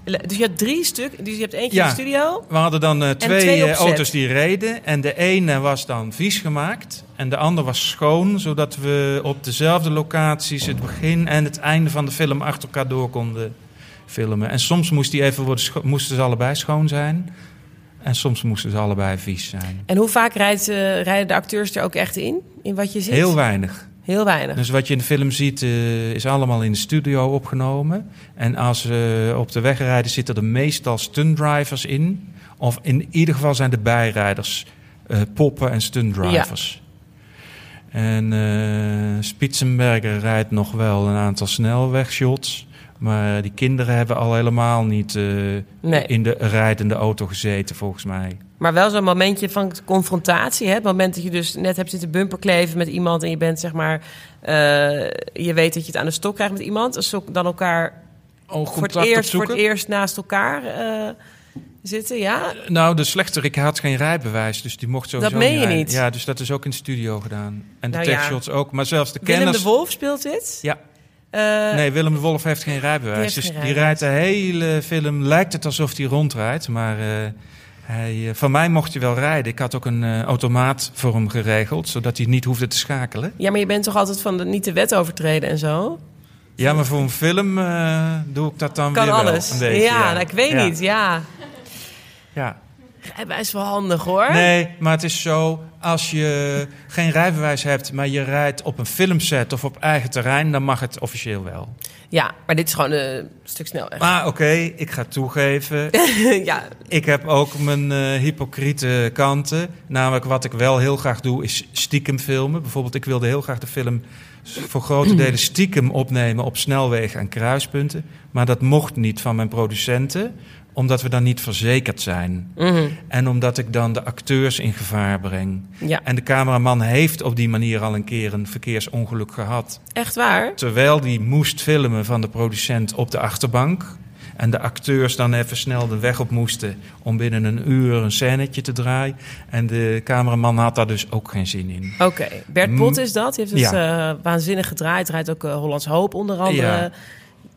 Le- dus je hebt drie stuk. Dus je hebt eentje Ja. in de studio. We hadden dan eh, twee, eh, auto's die reden. En de ene was dan vies gemaakt. En de ander was schoon. Zodat we op dezelfde locaties het begin en het einde van de film achter elkaar door konden filmen. En soms moest die even worden moesten ze allebei schoon zijn. En soms moesten ze allebei vies zijn. En hoe vaak rijdt, eh, rijden de acteurs er ook echt in? In wat je ziet? Heel weinig. Heel weinig. Dus wat je in de film ziet, eh, is allemaal in de studio opgenomen. En als we op de weg rijden, zitten er meestal stuntdrivers in. Of in ieder geval zijn de bijrijders eh, poppen en stuntdrivers. En eh Spitzenberger rijdt nog wel een aantal snelwegshots. Maar die kinderen hebben al helemaal niet eh, Nee. in de rijdende auto gezeten, volgens mij. Maar wel zo'n momentje van confrontatie. Hè? Het moment dat je dus net hebt zitten bumperkleven met iemand... en je bent zeg maar... eh, je weet dat je het aan de stok krijgt met iemand. Dan elkaar Oh, voor het, eerst, voor het eerst naast elkaar eh, zitten, ja? Nou, de slechterik had geen rijbewijs, dus die mocht sowieso Dat meen je rijden. niet? Ja, dus dat is ook in de studio gedaan. En de Nou ja. ook, maar zelfs de Willem kenners... de Wolf speelt dit. Ja. Eh, nee, Willem de Wolf heeft geen rijbewijs. Die dus geen die rijbewijs. rijdt de hele film, lijkt het alsof hij rondrijdt. Maar eh, hij, eh, van mij mocht hij wel rijden. Ik had ook een automaat voor hem geregeld, zodat hij niet hoefde te schakelen. Ja, maar je bent toch altijd van de, niet de wet overtreden en zo? Ja, maar voor een film doe ik dat dan Kan weer alles. wel. Beetje, ja, nou, ik weet Ja. niet, ja. Ja. Rijbewijs wel handig, hoor. Nee, maar het is zo, als je geen rijbewijs hebt, maar je rijdt op een filmset of op eigen terrein, dan mag het officieel wel. Ja, maar dit is gewoon eh, een stuk snelweg. Maar oké, ik ga toegeven, ja, ik heb ook mijn eh, hypocriete kanten. Namelijk wat ik wel heel graag doe, is stiekem filmen. Bijvoorbeeld, ik wilde heel graag de film voor grote delen stiekem opnemen op snelwegen en kruispunten. Maar dat mocht niet van mijn producenten, omdat we dan niet verzekerd zijn. mhm, En omdat ik dan de acteurs in gevaar breng. ja. En de cameraman heeft op die manier al een keer een verkeersongeluk gehad. echt waar. Terwijl die moest filmen van de producent op de achterbank. En de acteurs dan even snel de weg op moesten om binnen een uur een scènetje te draaien. En de cameraman had daar dus ook geen zin in. Oké, Bert. Pot is dat. Die heeft het eh, waanzinnig gedraaid. Draait ook eh, Hollands Hoop onder andere. Ja.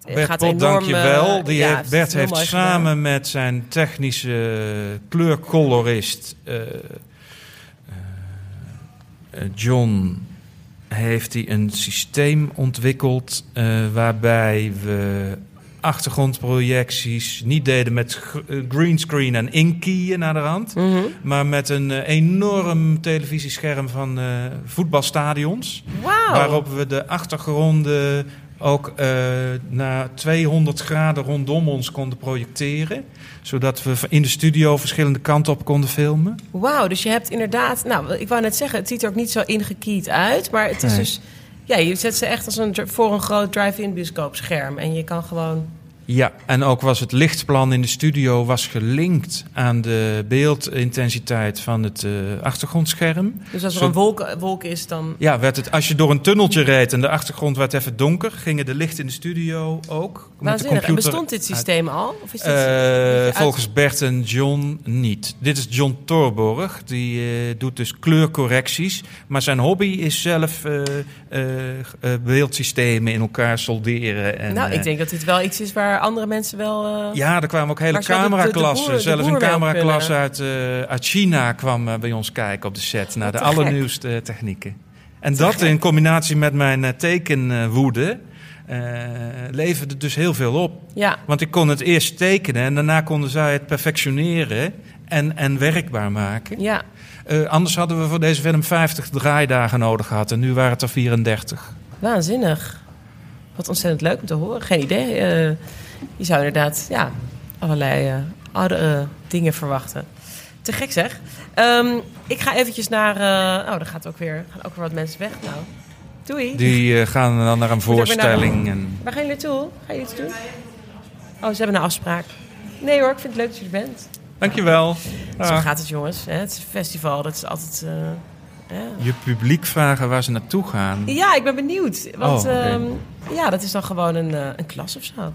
Bert gaat Pot, enorm, dankjewel. Die eh, ja, heeft, Bert heeft samen gedaan. met zijn technische kleurcolorist eh, eh, John heeft hij een systeem ontwikkeld waarbij we achtergrondprojecties niet deden met gr- greenscreen en inkieën naar de rand, Mhm. maar met een enorm televisiescherm van voetbalstadions. Waarop we de achtergronden ook eh naar 200 graden rondom ons konden projecteren. Zodat we in de studio verschillende kanten op konden filmen. Wauw, dus je hebt inderdaad... Nou, ik wou net zeggen, het ziet er ook niet zo ingekiet uit. Maar het is Nee. dus... Ja, je zet ze echt als een, voor een groot drive-in bioscoopscherm. En je kan gewoon... Ja, en ook was het lichtplan in de studio was gelinkt aan de beeldintensiteit van het eh, achtergrondscherm. Dus als er Zo- een wolk, wolk is, dan... Ja, werd het, als je door een tunneltje reed en de achtergrond werd even donker, gingen de lichten in de studio ook. met de. En bestond dit systeem al? Of is dit Eh, volgens Bert en John niet. Dit is John Torborg. Die eh, doet dus kleurcorrecties. Maar zijn hobby is zelf beeldsystemen in elkaar solderen. En, nou, ik denk dat dit wel iets is waar andere mensen wel... eh, ja, er kwamen ook hele cameraklassen. Zelfs een mee op cameraklas kunnen. uit, eh, uit China kwam eh, bij ons kijken op de set. Naar de gek. allernieuwste technieken. En dat in combinatie met mijn tekenwoede leverde dus heel veel op. Ja, Want ik kon het eerst tekenen en daarna konden zij het perfectioneren en, en werkbaar maken. ja. Anders hadden we voor deze film 50 draaidagen nodig gehad en nu waren het er 34. Waanzinnig. Wat ontzettend leuk om te horen. Geen idee. Je zou inderdaad ja, allerlei eh, andere dingen verwachten. Te gek zeg. Ehm, ik ga eventjes naar... eh, oh, daar gaat ook weer, gaan ook weer wat mensen weg. Nou, doei. Die eh, gaan dan naar een naar- voorstelling. En... Waar gaan jullie naartoe? Ga je iets doen? Oh, ze hebben een afspraak. Nee hoor, ik vind het leuk dat je er bent. Dankjewel. Zo Ah, gaat het jongens. Het is een festival, dat is altijd... eh. Je publiek vragen waar ze naartoe gaan. Ja, ik ben benieuwd. Want Oh, ehm, ja, dat is dan gewoon een, eh, een klas of zo.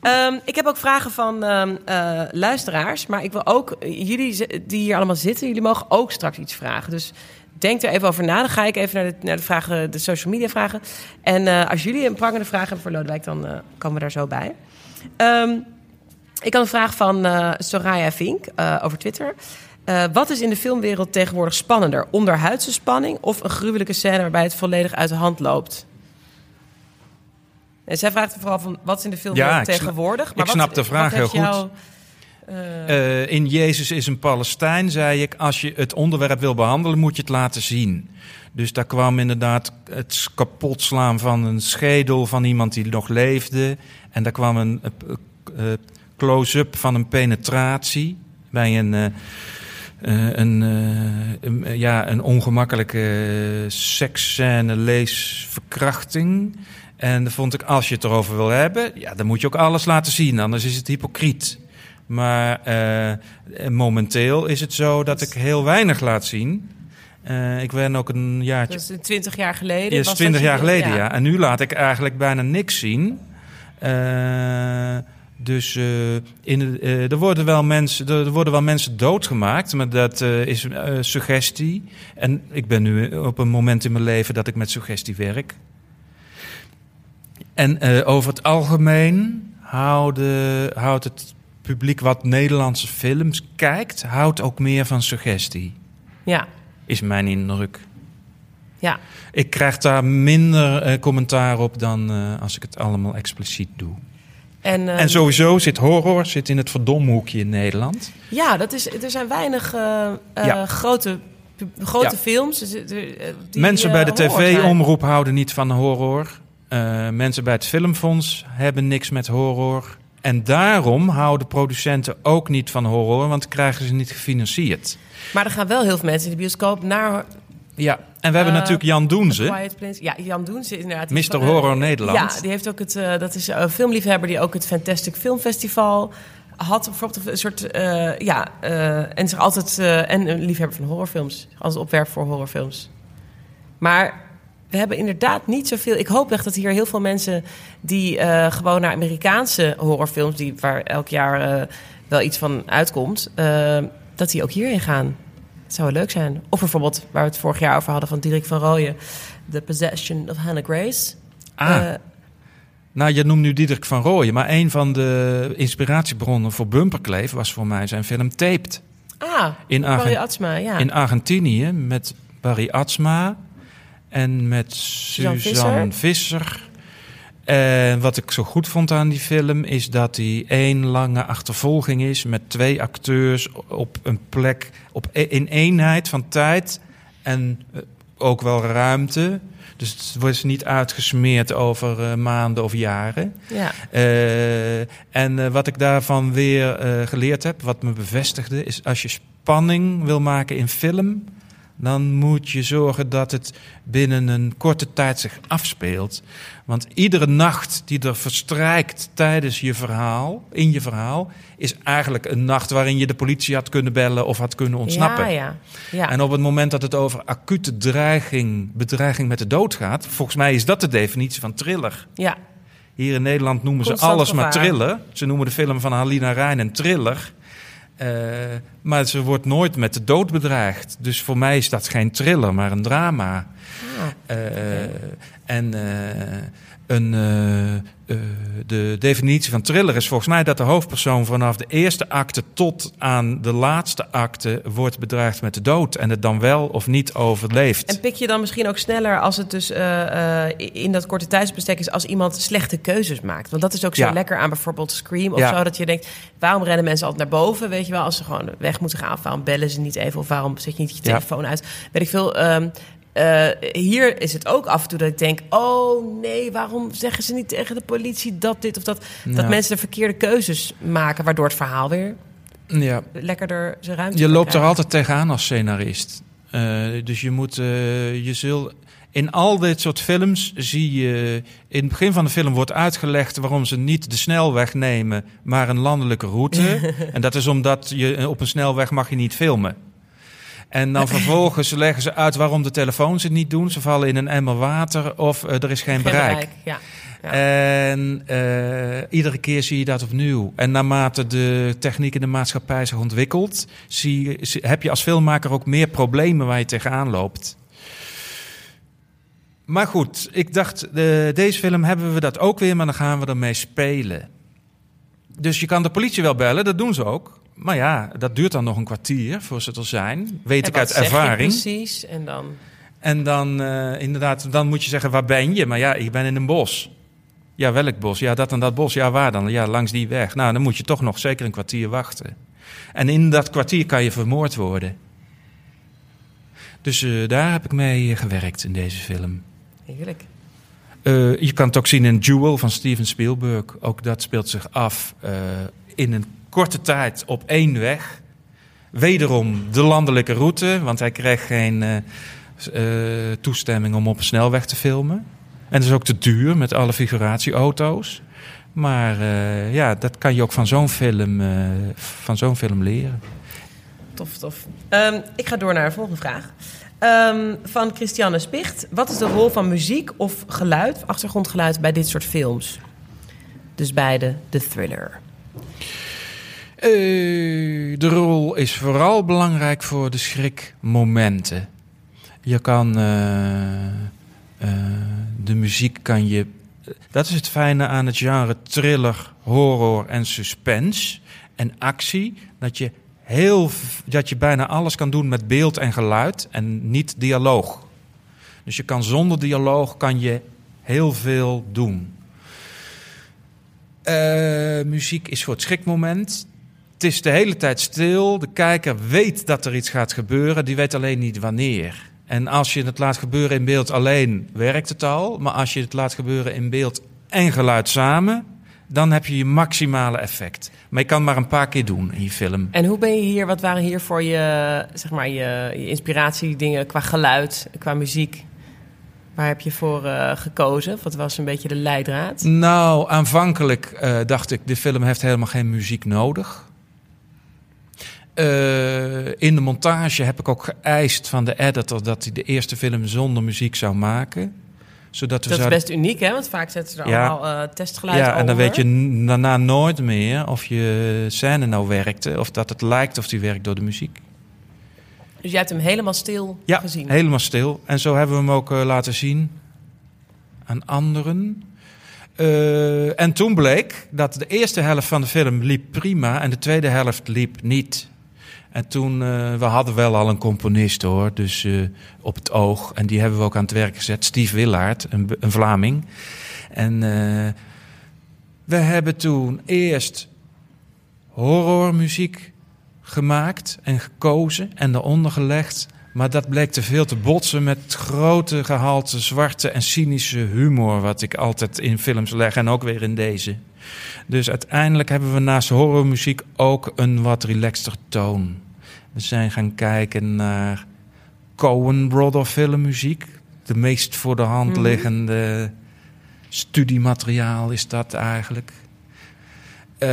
Ehm, ik heb ook vragen van ehm, eh, luisteraars. Maar ik wil ook, jullie die hier allemaal zitten, jullie mogen ook straks iets vragen. Dus denk er even over na. Dan ga ik even naar de, naar de, vragen, de social media vragen. En eh, als jullie een prangende vraag hebben voor Lodewijk, dan komen we daar zo bij. Ik had een vraag van eh, Soraya Vink eh, over Twitter. Eh, wat is in de filmwereld tegenwoordig spannender? Onderhuidse spanning of een gruwelijke scène waarbij het volledig uit de hand loopt? En zij vraagt vooral van wat is in de filmwereld Ja, ik tegenwoordig? ik wat- snap de vraag heel goed. jou, in Jezus is een Palestijn, zei ik. Als je het onderwerp wil behandelen, moet je het laten zien. Dus daar kwam inderdaad het kapotslaan van een schedel van iemand die nog leefde. En daar kwam een close-up van een penetratie bij een, eh, eh, een, eh, ja, een ongemakkelijke seksscène, leesverkrachting. En dan vond ik, als je het erover wil hebben, ja, dan moet je ook alles laten zien, anders is het hypocriet. Maar momenteel is het zo dat ik heel weinig laat zien. Ik ben ook een jaartje. dus 20 jaar geleden. Ja, was is 20 dat je- jaar geleden, ja. En nu laat ik eigenlijk bijna niks zien. Dus eh, in, eh, er, worden wel mensen, er, worden wel mensen doodgemaakt, maar dat eh, is suggestie. En ik ben nu op een moment in mijn leven dat ik met suggestie werk. En over het algemeen houden, houdt het publiek wat Nederlandse films kijkt, houdt ook meer van suggestie, Ja, is mijn indruk. ja. Ik krijg daar minder commentaar op dan als ik het allemaal expliciet doe. En, en sowieso zit horror zit in het verdomhoekje in Nederland. Ja, dat is, er zijn weinig eh, eh, Ja. grote, grote Ja. films. dus, eh, die, mensen bij de tv-omroep houden niet van horror. Mensen bij het filmfonds hebben niks met horror. En daarom houden producenten ook niet van horror, want krijgen ze niet gefinancierd. Maar er gaan wel heel veel mensen in de bioscoop naar Ja, en we hebben Eh, natuurlijk Jan Doenze. Quiet Place. Ja, Jan Doens is inderdaad. Mr. van, Horror Nederland. Ja, die heeft ook het. eh, dat is een filmliefhebber die ook het Fantastic Film Festival had. Bijvoorbeeld een soort. eh, ja, en zich altijd. en een liefhebber van horrorfilms. Als opwerp voor horrorfilms. Maar we hebben inderdaad niet zoveel. Ik hoop echt dat hier heel veel mensen die gewoon naar Amerikaanse horrorfilms, die, waar elk jaar wel iets van uitkomt, dat die ook hierheen gaan. Dat zou wel leuk zijn. Of bijvoorbeeld waar we het vorig jaar over hadden van Dirk van Rooyen, The Possession of Hannah Grace. Ah, Eh, nou, je noemt nu Diederik van Rooyen, maar een van de inspiratiebronnen voor Bumperkleef was voor mij zijn film Taped. ah, In, Barry Atsma, ja. in Argentinië met Barry Atsma en met Suzanne Suzanne Visser. En wat ik zo goed vond aan die film is dat die één lange achtervolging is met twee acteurs op een plek, op, e- in eenheid van tijd en eh, ook wel ruimte. Dus het wordt niet uitgesmeerd over eh, maanden of jaren. ja. Eh, en eh, wat ik daarvan weer eh, geleerd heb, wat me bevestigde, is als je spanning wil maken in film, dan moet je zorgen dat het binnen een korte tijd zich afspeelt. Want iedere nacht die er verstrijkt tijdens je verhaal, in je verhaal, is eigenlijk een nacht waarin je de politie had kunnen bellen of had kunnen ontsnappen. Ja, ja. ja. En op het moment dat het over acute dreiging, bedreiging met de dood gaat, volgens mij is dat de definitie van thriller. ja. Hier in Nederland noemen ze alles maar thriller. Ze noemen de film van Halina Rijn een thriller. Eh, maar ze wordt nooit met de dood bedreigd. Dus voor mij is dat geen thriller, maar een drama. Ah, Eh, En eh, een, eh, eh, de definitie van thriller is volgens mij dat de hoofdpersoon vanaf de eerste acte tot aan de laatste acte wordt bedreigd met de dood. En het dan wel of niet overleeft. En pik je dan misschien ook sneller als het dus eh, in dat korte tijdsbestek is als iemand slechte keuzes maakt? Want dat is ook zo Ja. lekker aan bijvoorbeeld Scream of Ja. zo. Dat je denkt, waarom rennen mensen altijd naar boven? Weet je wel, als ze gewoon weg moeten gaan. Of waarom bellen ze niet even? Of waarom zet je niet je Ja. telefoon uit? Weet ik veel. ehm, eh, hier is het ook af en toe dat ik denk: oh nee, waarom zeggen ze niet tegen de politie dat dit of dat? Dat mensen de verkeerde keuzes maken, waardoor het verhaal weer Ja. lekkerder zijn ruimte Je loopt er altijd tegenaan als scenarist. Eh, dus je moet, eh, je zult. In al dit soort films zie je. In het begin van de film wordt uitgelegd waarom ze niet de snelweg nemen, maar een landelijke route. en dat is omdat je op een snelweg mag je niet filmen. En dan vervolgens leggen ze uit waarom de telefoons het niet doen. Ze vallen in een emmer water of eh, er is geen, Geen bereik. Ja. Ja. En eh, iedere keer zie je dat opnieuw. En naarmate de techniek in de maatschappij zich ontwikkelt, zie, je- zie- heb je als filmmaker ook meer problemen waar je tegenaan loopt. Maar goed, ik dacht, eh, deze film hebben we dat ook weer, maar dan gaan we ermee spelen. Dus je kan de politie wel bellen, dat doen ze ook. Maar ja, dat duurt dan nog een kwartier voor ze er zijn. Weet ik uit ervaring. precies. En dan... En dan eh, inderdaad, dan moet je zeggen, waar ben je? Maar ja, ik ben in een bos. Ja, welk bos? Ja, dat en dat bos. Ja, waar dan? Ja, langs die weg. Nou, dan moet je toch nog zeker een kwartier wachten. En in dat kwartier kan je vermoord worden. Dus eh, daar heb ik mee gewerkt in deze film. Heerlijk. Eh, je kan het ook zien in Jewel van Steven Spielberg. Ook dat speelt zich af eh, in een korte tijd op één weg. Wederom de landelijke route, want hij kreeg geen eh, eh, toestemming om op een snelweg te filmen. En dat is ook te duur met alle figuratieauto's. Maar eh, ja, dat kan je ook van zo'n film, van zo'n film leren. Tof, tof. Ehm, ik ga door naar de volgende vraag. Ehm, van Christiane Spicht. Wat is de rol van muziek of geluid, achtergrondgeluid, bij dit soort films? Dus bij de, de thriller. Eh, de rol is vooral belangrijk voor de schrikmomenten. Je kan eh, eh, de muziek kan je. Dat is het fijne aan het genre thriller, horror en suspense en actie. Dat je heel dat je bijna alles kan doen met beeld en geluid en niet dialoog. Dus je kan zonder dialoog kan je heel veel doen. Muziek is voor het schrikmoment. Het is de hele tijd stil. De kijker weet dat er iets gaat gebeuren. Die weet alleen niet wanneer. En als je het laat gebeuren in beeld alleen, werkt het al. Maar als je het laat gebeuren in beeld en geluid samen, dan heb je je maximale effect. Maar je kan maar een paar keer doen in je film. En hoe ben je hier, wat waren hier voor je, zeg maar, je, je inspiratiedingen qua geluid, qua muziek? Waar heb je voor eh, gekozen? Wat was een beetje de leidraad? Nou, aanvankelijk eh, dacht ik, de film heeft helemaal geen muziek nodig. Eh, in de montage heb ik ook geëist van de editor dat hij de eerste film zonder muziek zou maken. Zodat we Dat is best uniek, hè? Want vaak zetten ze er Ja. allemaal eh, testgeluid Ja, en dan over. weet je daarna nooit meer of je scène nou werkte. Of dat het lijkt of die werkt door de muziek. Dus jij hebt hem helemaal stil Ja, gezien. helemaal stil. En zo hebben we hem ook eh, laten zien aan anderen. En toen bleek dat de eerste helft van de film liep prima en de tweede helft liep niet. En toen, eh, we hadden wel al een componist hoor, dus eh, op het oog. En die hebben we ook aan het werk gezet, Steve Willaert, een, een Vlaming. En eh, we hebben toen eerst horrormuziek gemaakt en gekozen en eronder gelegd. Maar dat bleek te veel te botsen met grote gehalte zwarte en cynische humor... wat ik altijd in films leg en ook weer in deze. Dus uiteindelijk hebben we naast horrormuziek ook een wat relaxter toon. We zijn gaan kijken naar Coen Brother filmmuziek. De meest voor de hand Mhm. liggende studiemateriaal is dat eigenlijk. Eh,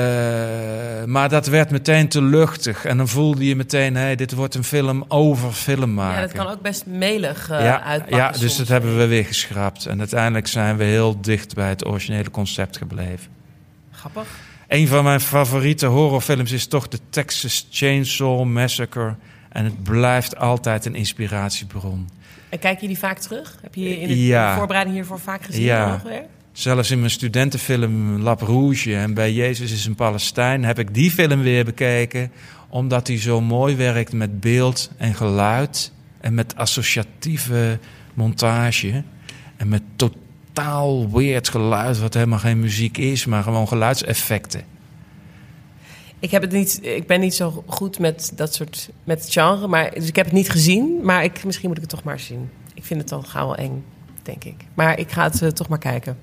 maar dat werd meteen te luchtig. En dan voelde je meteen, hé, dit wordt een film over film maken. Ja, dat kan ook best melig eh ja, uitpakken ja, dus soms. dat hebben we weer geschrapt. En uiteindelijk zijn we heel dicht bij het originele concept gebleven. Grappig. Een van mijn favoriete horrorfilms is toch de Texas Chainsaw Massacre. En het blijft altijd een inspiratiebron. En kijk je die vaak terug? Heb je in de Ja. voorbereiding hiervoor vaak gezien? Ja. Zelfs in mijn studentenfilm Lap Rouge en bij Jezus is een Palestijn heb ik die film weer bekeken. Omdat die zo mooi werkt met beeld en geluid. En met associatieve montage. En met totaal weird geluid, wat helemaal geen muziek is, maar gewoon geluidseffecten. Ik, heb het niet, ik ben niet zo goed met dat soort met het genre, maar, dus ik heb het niet gezien. Maar ik, misschien moet ik het toch maar zien. Ik vind het dan gauw wel eng, denk ik. Maar ik ga het eh, toch maar kijken.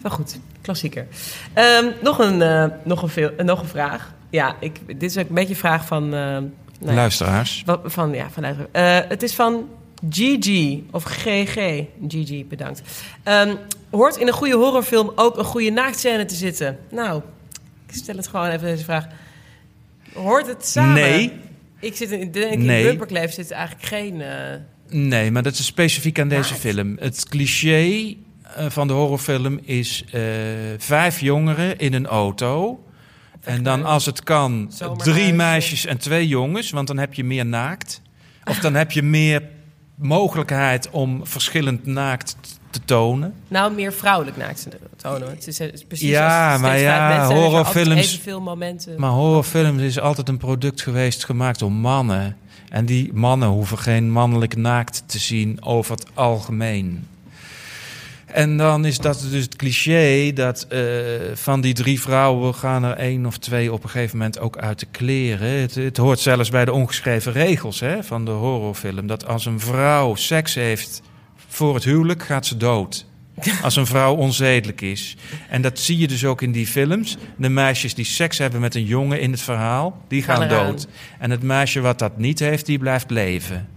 Wel goed, klassieker. Ehm, nog, een, eh, nog, een veel, eh, nog een vraag. Ja, ik, dit is ook een beetje een vraag van... nou Luisteraars. Wat- Van, ja, vanuit, het is van GG of GG. GG, bedankt. Ehm, hoort in een goede horrorfilm ook een goede naaktscène te zitten? Nou, ik stel het gewoon even deze vraag. Hoort het samen? Nee. Ik zit in, ik denk in Nee. Bumperkleef zit eigenlijk geen... eh, Nee, maar dat is specifiek aan deze Naakt. film. Het cliché eh, van de horrorfilm is eh, vijf jongeren in een auto. En dan als het kan drie meisjes en twee jongens, want dan heb je meer naakt. Of dan heb je meer mogelijkheid om verschillend naakt te tonen. nou, meer vrouwelijk naakt te tonen. Het is, het is precies Ja, als het maar ja, horrorfilms- momenten. Maar horrorfilms is altijd een product geweest gemaakt door mannen. En die mannen hoeven geen mannelijk naakt te zien over het algemeen. En dan is dat dus het cliché dat eh, van die drie vrouwen gaan er één of twee op een gegeven moment ook uit de kleren. Het, het hoort zelfs bij de ongeschreven regels hè, van de horrorfilm. Dat als een vrouw seks heeft voor het huwelijk, gaat ze dood. Als een vrouw onzedelijk is. En dat zie je dus ook in die films. De meisjes die seks hebben met een jongen in het verhaal, die gaan, dood. En het meisje wat dat niet heeft, die blijft leven.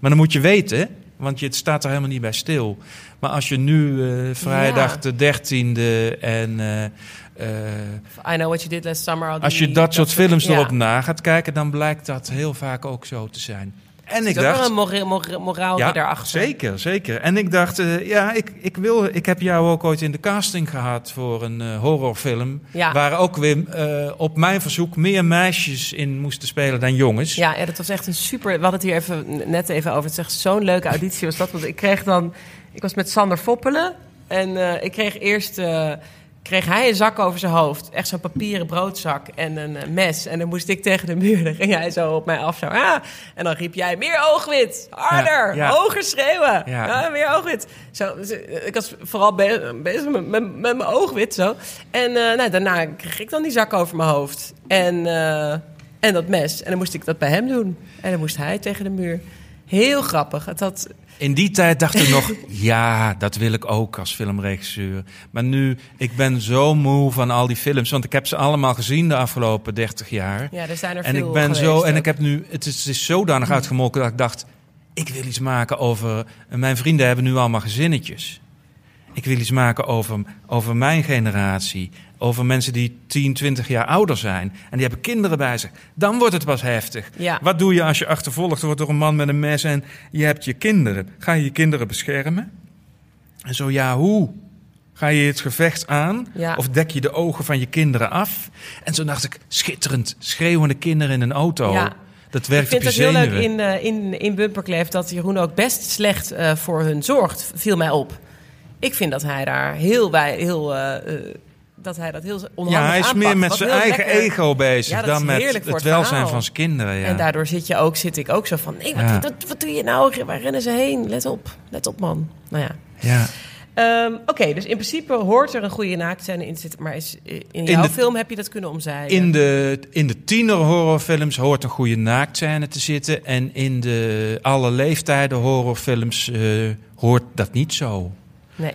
Maar dan moet je weten, want je het staat er helemaal niet bij stil. Maar als je nu eh, vrijdag Ja. de dertiende en eh, eh, I Know What You Did Last Summer. al als je dat soort films erop na gaat kijken, dan blijkt dat heel vaak ook zo te zijn. En ik ook wel dacht, een mora- mora- moraal ja, daarachter. zeker, zeker. En ik dacht, eh, ja, ik, ik, wil, ik heb jou ook ooit in de casting gehad voor een eh, horrorfilm. Ja. Waar ook weer eh, op mijn verzoek meer meisjes in moesten spelen dan jongens. Ja, ja, dat was echt een super. We hadden het hier even, net even over. Het is echt zo'n leuke auditie was dat. Want ik kreeg dan. Ik was met Sander Foppelen. En ik kreeg eerst. Kreeg hij een zak over zijn hoofd. Echt zo'n papieren broodzak en een eh, mes. En dan moest ik tegen de muur. Dan ging hij zo op mij af. Zo, ah. En dan riep jij: meer oogwit. Harder. Ja, ja. Hoger schreeuwen. Ja. Ja, meer oogwit. Zo, dus, eh, ik was vooral be- bezig met, met, met mijn oogwit zo. En eh, nou, daarna kreeg ik dan die zak over mijn hoofd. En, en dat mes. En dan moest ik dat bij hem doen. En dan moest hij tegen de muur. Heel grappig. Het had, In die tijd dacht ik nog, ja, dat wil ik ook als filmregisseur. Maar nu, ik ben zo moe van al die films. Want ik heb ze allemaal gezien de afgelopen 30 jaar. ja, er zijn er En veel ik ben zo, en ook. ik heb nu, het is, het is zodanig uitgemolken dat ik dacht, ik wil iets maken over. Mijn vrienden hebben nu allemaal gezinnetjes. Ik wil iets maken over, over mijn generatie. Over mensen die 10, 20 jaar ouder zijn. En die hebben kinderen bij zich. Dan wordt het pas heftig. Ja. Wat doe je als je achtervolgd wordt door een man met een mes en je hebt je kinderen? Ga je je kinderen beschermen? En zo ja, hoe? Ga je het gevecht aan? Ja. Of dek je de ogen van je kinderen af? En zo dacht ik, schitterend. Schreeuwende kinderen in een auto. Ja. Dat Ik werkt vind op het heel leuk zenuwen. in, eh, in, in Bumperkleef dat Jeroen ook best slecht eh, voor hun zorgt, viel mij op. Ik vind dat hij daar heel bij, heel, eh, eh, dat hij dat heel onhandig ja, hij is aanpakt, meer met zijn eigen lekker- ego bezig Ja, dan met het het welzijn verhaal. van zijn kinderen. Ja. En daardoor zit, je ook, zit ik ook zo van, nee, wat, Ja. wat, wat doe je nou? Waar rennen ze heen? Let op, let op man. Nou ja. ja. Ehm, Oké, dus in principe hoort er een goede naaktscène in te zitten. Maar is, eh, in jouw de- film heb je dat kunnen omzeilen. In de, in de tienerhorrorfilms hoort een goede naaktscène te zitten. En in de alle leeftijden horrorfilms eh, hoort dat niet zo. Nee,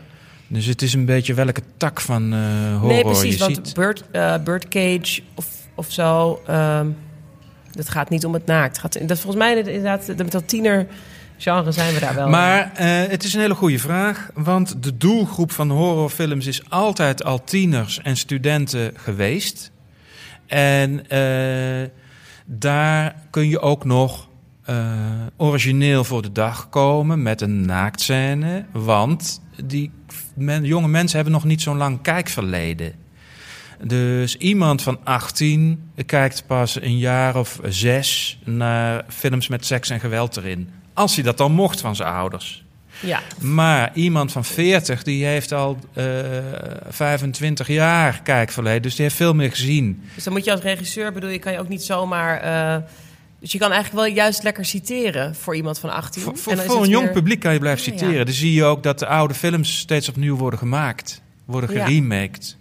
Dus het is een beetje welke tak van eh horror nee precies, je want ziet. Bird, eh, Birdcage of, of zo... ehm, dat gaat niet om het naakt. Gaat, dat is volgens mij inderdaad... Met dat tienergenre zijn we daar wel. Maar eh, het is een hele goede vraag, want de doelgroep van horrorfilms is altijd al tieners en studenten geweest. En daar kun je ook nog origineel voor de dag komen met een naaktscène, want die men- jonge mensen hebben nog niet zo'n lang kijkverleden. Dus iemand van 18 kijkt pas een jaar of zes naar films met seks en geweld erin. Als hij dat dan mocht van zijn ouders. Ja, Maar iemand van 40 die heeft al eh 25 jaar kijkverleden. Dus die heeft veel meer gezien. dus dan moet je als regisseur, bedoel je, kan je ook niet zomaar... eh, dus je kan eigenlijk wel juist lekker citeren voor iemand van 18. Voor, En voor, dan is voor een jong publiek kan je blijven ja. citeren. Dan zie je ook dat de oude films steeds opnieuw worden gemaakt. Worden geremaked.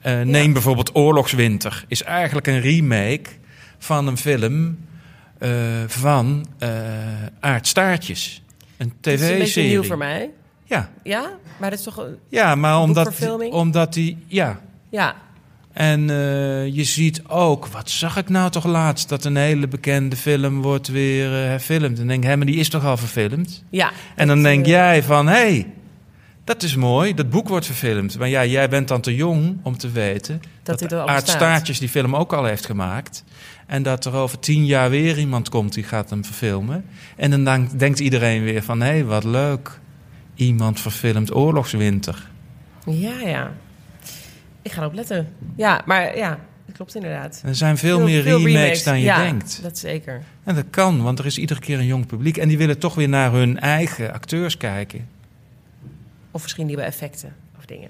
Eh, neem bijvoorbeeld Oorlogswinter. Is eigenlijk een remake van een film eh, van eh Aart Staartjes. Een Het is een beetje tv-serie. nieuw voor mij. Ja. Ja, maar dat is toch... een- ja, maar omdat, omdat die... Ja, Ja, En eh, je ziet ook, wat zag ik nou toch laatst? Dat een hele bekende film wordt weer eh, herfilmd. En denk hé, maar die is toch al verfilmd? ja. En dan Dat, denk jij van, hé, hey, Dat is mooi. Dat boek wordt verfilmd. Maar ja, jij bent dan te jong om te weten... Dat bestaat. Staartjes die film ook al heeft gemaakt. En dat er over tien jaar weer iemand komt die gaat hem verfilmen. En dan dan denkt iedereen weer van... hé, wat leuk. Iemand verfilmt Oorlogswinter. Ja, ja. Ik ga erop letten. Ja, maar ja, dat klopt inderdaad. Er zijn veel, meer remakes, dan je ja, denkt. dat zeker. En dat kan, want er is iedere keer een jong publiek. En die willen toch weer naar hun eigen acteurs kijken. Of misschien nieuwe effecten of dingen.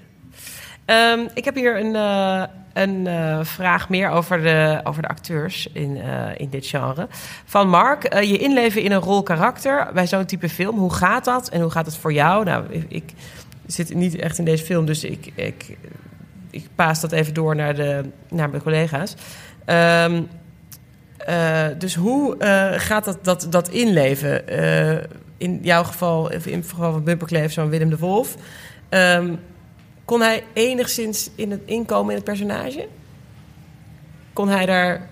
Ehm, ik heb hier een, eh, een eh, vraag meer over de, over de acteurs in, eh, in dit genre. Van Mark, je inleven in een rol karakter bij zo'n type film. Hoe gaat dat en hoe gaat het voor jou? Nou, ik, ik zit niet echt in deze film, dus ik, ik, ik paas dat even door naar, de, naar mijn collega's. Ehm, eh, dus hoe eh, gaat dat, dat, dat inleven? Eh, in jouw geval, in het geval van Bumperkleef, zo'n Willem de Wolf. Ehm, kon hij enigszins in het inkomen in het personage? Kon hij daar...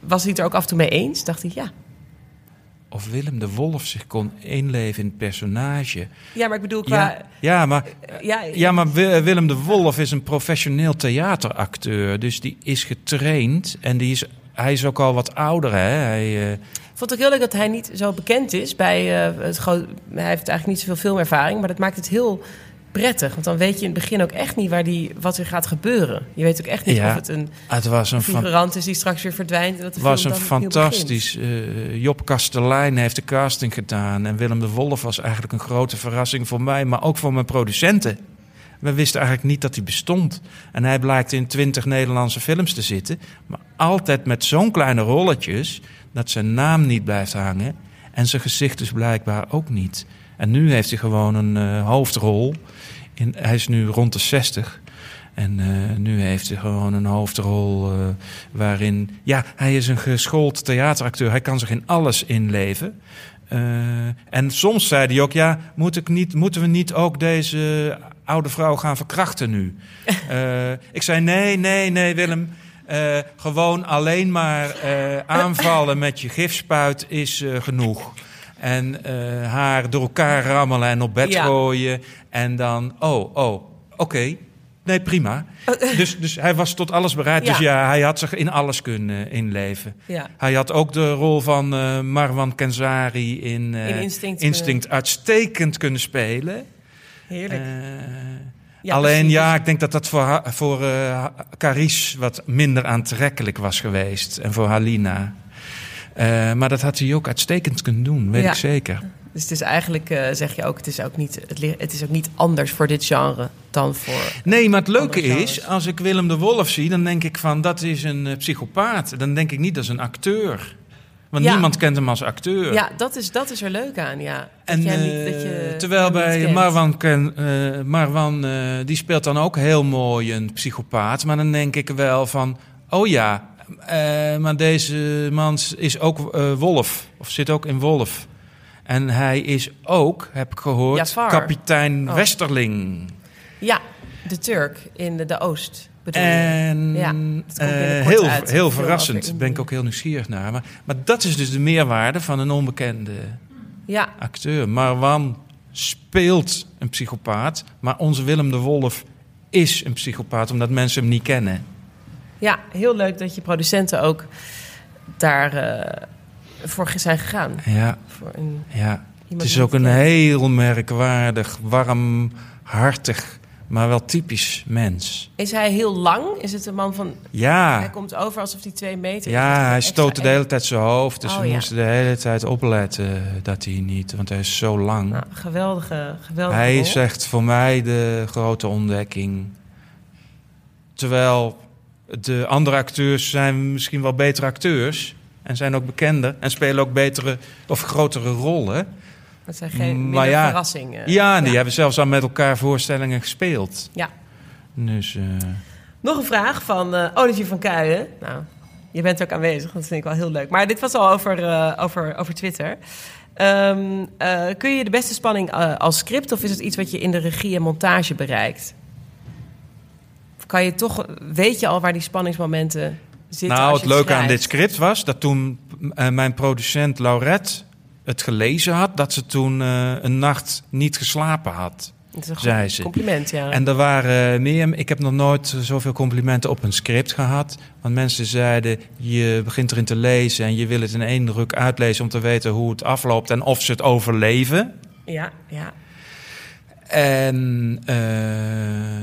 Was hij het er ook af en toe mee eens? Dacht hij, ja. Of Willem de Wolf zich kon inleven in het personage. Ja, maar ik bedoel qua... Ja, ja, maar, Ja, ja, maar Wi- Willem de Wolf is een professioneel theateracteur. Dus die is getraind en die is, hij is ook al wat ouder. Hè? Hij, eh, Ik vond het ook heel leuk dat hij niet zo bekend is bij eh, het groot. Hij heeft eigenlijk niet zoveel filmervaring, maar dat maakt het heel prettig. Want dan weet je in het begin ook echt niet waar die, wat er gaat gebeuren. Je weet ook echt niet Ja, of het een het was een, figurant is die straks weer verdwijnt. De was een fantastisch. eh, Job Kastelein heeft de casting gedaan. En Willem de Wolf was eigenlijk een grote verrassing voor mij, maar ook voor mijn producenten. We wisten eigenlijk niet dat hij bestond. En hij blijkt in twintig Nederlandse films te zitten. Maar altijd met zo'n kleine rolletjes dat zijn naam niet blijft hangen. En zijn gezicht dus blijkbaar ook niet. En nu heeft hij gewoon een eh, hoofdrol. In, hij is nu rond de 60. En eh, nu heeft hij gewoon een hoofdrol eh, waarin... Ja, hij is een geschoold theateracteur. Hij kan zich in alles inleven. En soms zei hij ook... Ja, moet ik niet, moeten we niet ook deze oude vrouw gaan verkrachten nu? Ik zei nee, nee, nee, Willem. Gewoon alleen maar aanvallen met je gifspuit is eh, genoeg. En eh, haar door elkaar rammelen en op bed Ja. gooien. En dan, oh, oh, oké. Nee, prima. Dus, dus hij was tot alles bereid. Dus. Ja. hij had zich in alles kunnen inleven. Ja. Hij had ook de rol van eh, Marwan Kenzari in, eh, In Instinct Instinct uitstekend kunnen spelen. Heerlijk. Eh, Ja, alleen precies. ja, ik denk dat dat voor, voor eh, Carice wat minder aantrekkelijk was geweest. En voor Halina. Eh, maar dat had hij ook uitstekend kunnen doen, weet Ja. ik zeker. Dus het is eigenlijk, eh, zeg je ook, het is ook, niet, het, is ook niet anders voor dit genre dan voor. Nee, maar het leuke is, als ik Willem de Wolf zie, dan denk ik van dat is een eh, psychopaat. Dan denk ik niet dat is een acteur. Want Ja. niemand kent hem als acteur. Ja, dat is, dat is er leuk aan, ja. En, niet, dat je terwijl bij. Marwan, ken, Marwan die speelt dan ook heel mooi een psychopaat. Maar dan denk ik wel van, oh ja, eh, maar deze man is ook eh, Wolf. Of zit ook in Wolf. En hij is ook, heb ik gehoord, Jafar. kapitein Oh. Westerling. Ja, de Turk in de, de Oost. En Ja, eh, heel, uit. heel verrassend. over ben ik ook heel nieuwsgierig naar. Maar, maar dat is dus de meerwaarde van een onbekende Ja, acteur. Marwan speelt een psychopaat, maar onze Willem de Wolf is een psychopaat omdat mensen hem niet kennen. Ja, heel leuk dat je producenten ook daar voor zijn gegaan. Ja, Voor een, ja. Het is ook een heel merkwaardig, warmhartig, maar wel typisch mens. Is hij heel lang? Is het een man van... Hij Ja, komt over alsof hij twee meter is. Ja hij stootte de hele tijd zijn hoofd, dus Oh, we ja. moesten de hele tijd opletten dat hij niet, want hij is zo lang. Nou, geweldige, geweldige Hij rol. is echt voor mij de grote ontdekking. Terwijl de andere acteurs zijn misschien wel betere acteurs. En zijn ook bekender. En spelen ook betere of grotere rollen. Dat zijn geen Maar ja. verrassingen. ja, en die hebben zelfs al met elkaar voorstellingen gespeeld. Ja. Dus eh, Nog een vraag van eh Olivier van Kuijen. Nou, je bent ook aanwezig, dat vind ik wel heel leuk. Maar dit was al over, eh, over, over Twitter. Ehm, eh, kun je de beste spanning als script... of is het iets wat je in de regie en montage bereikt? Kan je toch... Weet je al waar die spanningsmomenten zitten nou, als het je leuke aan dit script was dat toen eh, mijn producent Laurette het gelezen had, dat ze toen eh, een nacht niet geslapen had. Het is een zei ze. compliment, ja. En er waren meer. Ik heb nog nooit zoveel complimenten op een script gehad. Want mensen zeiden: je begint erin te lezen en je wil het in één druk uitlezen om te weten hoe het afloopt en of ze het overleven. ja, ja. En eh,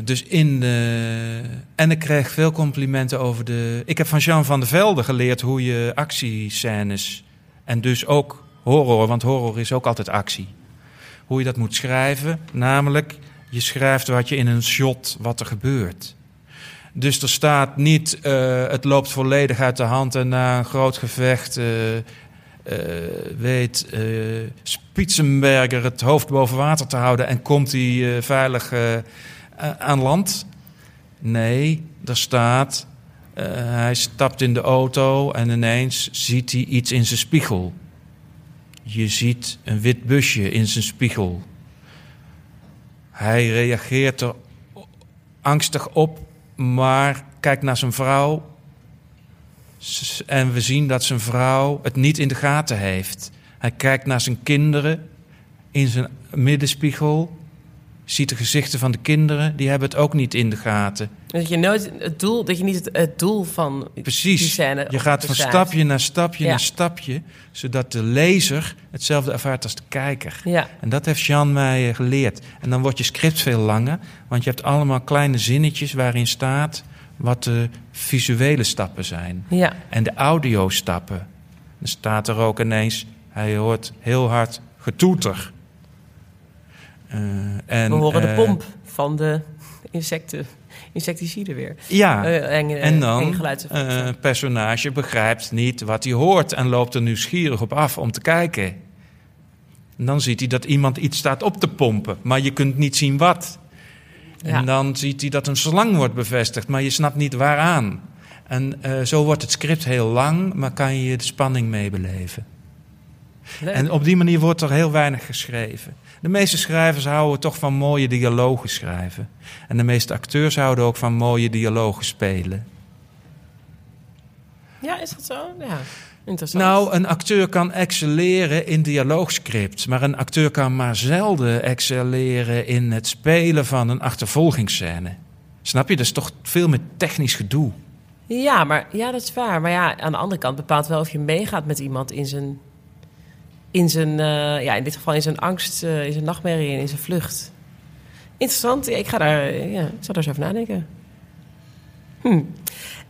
dus in de. En ik kreeg veel complimenten over de. Ik heb van Jean van der Velde geleerd hoe je actiescènes. En dus ook horror, want horror is ook altijd actie. Hoe je dat moet schrijven. Namelijk, je schrijft wat je in een shot wat er gebeurt. Dus er staat niet, eh, het loopt volledig uit de hand en na een groot gevecht eh, eh, weet eh, Spitzenberger het hoofd boven water te houden en komt hij eh, veilig aan land. Nee, er staat, hij stapt in de auto en ineens ziet hij iets in zijn spiegel. Je ziet een wit busje in zijn spiegel. Hij reageert er angstig op, maar kijkt naar zijn vrouw. En we zien dat zijn vrouw het niet in de gaten heeft. Hij kijkt naar zijn kinderen in zijn middenspiegel. Ziet de gezichten van de kinderen, die hebben het ook niet in de gaten. Dat je nooit het doel, dat je niet het, het doel van die Precies. scène Je gaat van stapje naar stapje Ja. naar stapje, zodat de lezer hetzelfde ervaart als de kijker. Ja, En dat heeft Jean mij eh, geleerd. En dan wordt je script veel langer, want je hebt allemaal kleine zinnetjes waarin staat wat de visuele stappen zijn. ja. En de audiostappen. Dan staat er ook ineens, hij hoort heel hard getoeter. Eh, en, We horen de eh, pomp van de insecten, insecticide weer. Ja, Eh, en dan een personage begrijpt niet wat hij hoort en loopt er nieuwsgierig op af om te kijken. En dan ziet hij dat iemand iets staat op te pompen, maar je kunt niet zien wat. Ja. En dan ziet hij dat een slang wordt bevestigd, maar je snapt niet waaraan. En eh, zo wordt het script heel lang, maar kan je de spanning meebeleven. En op die manier wordt er heel weinig geschreven. De meeste schrijvers houden toch van mooie dialogen schrijven. En de meeste acteurs houden ook van mooie dialogen spelen. Ja, is dat zo? Ja, interessant. Nou, een acteur kan excelleren in dialoogscripts, maar een acteur kan maar zelden excelleren in het spelen van een achtervolgingsscène. Snap je? Dat is toch veel meer technisch gedoe. Ja, maar ja, dat is waar. Maar ja, aan de andere kant bepaalt wel of je meegaat met iemand in zijn, in zijn, eh, ja, in dit geval in zijn angst, eh, in zijn nachtmerrie en in zijn vlucht. Interessant. Ik ga daar, ja, ik zal daar eens over nadenken. Hm.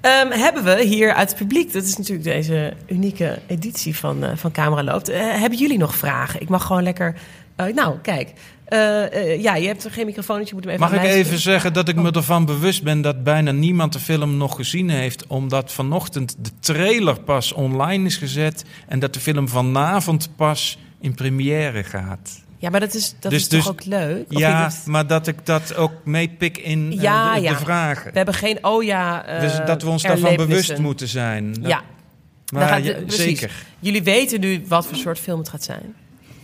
Ehm, hebben we hier uit het publiek, dat is natuurlijk deze unieke editie van, eh, van Camera Loopt. eh, hebben jullie nog vragen? Ik mag gewoon lekker. eh, nou, kijk. Ja, je hebt geen microfoon, dus je moet hem even Mag ik even zeggen dat ik me Oh. ervan bewust ben dat bijna niemand de film nog gezien heeft, omdat vanochtend de trailer pas online is gezet en dat de film vanavond pas in première gaat. Ja, maar dat is, dat Dus- is toch dus- ook leuk? Of ja, maar dat ik dat ook meepik in eh, Ja, de, ja. de vragen. We hebben geen oh ja. eh, dus dat we ons daarvan bewust moeten zijn. Dat- Ja, maar daar gaat ja, zeker. jullie weten nu wat voor soort film het gaat zijn.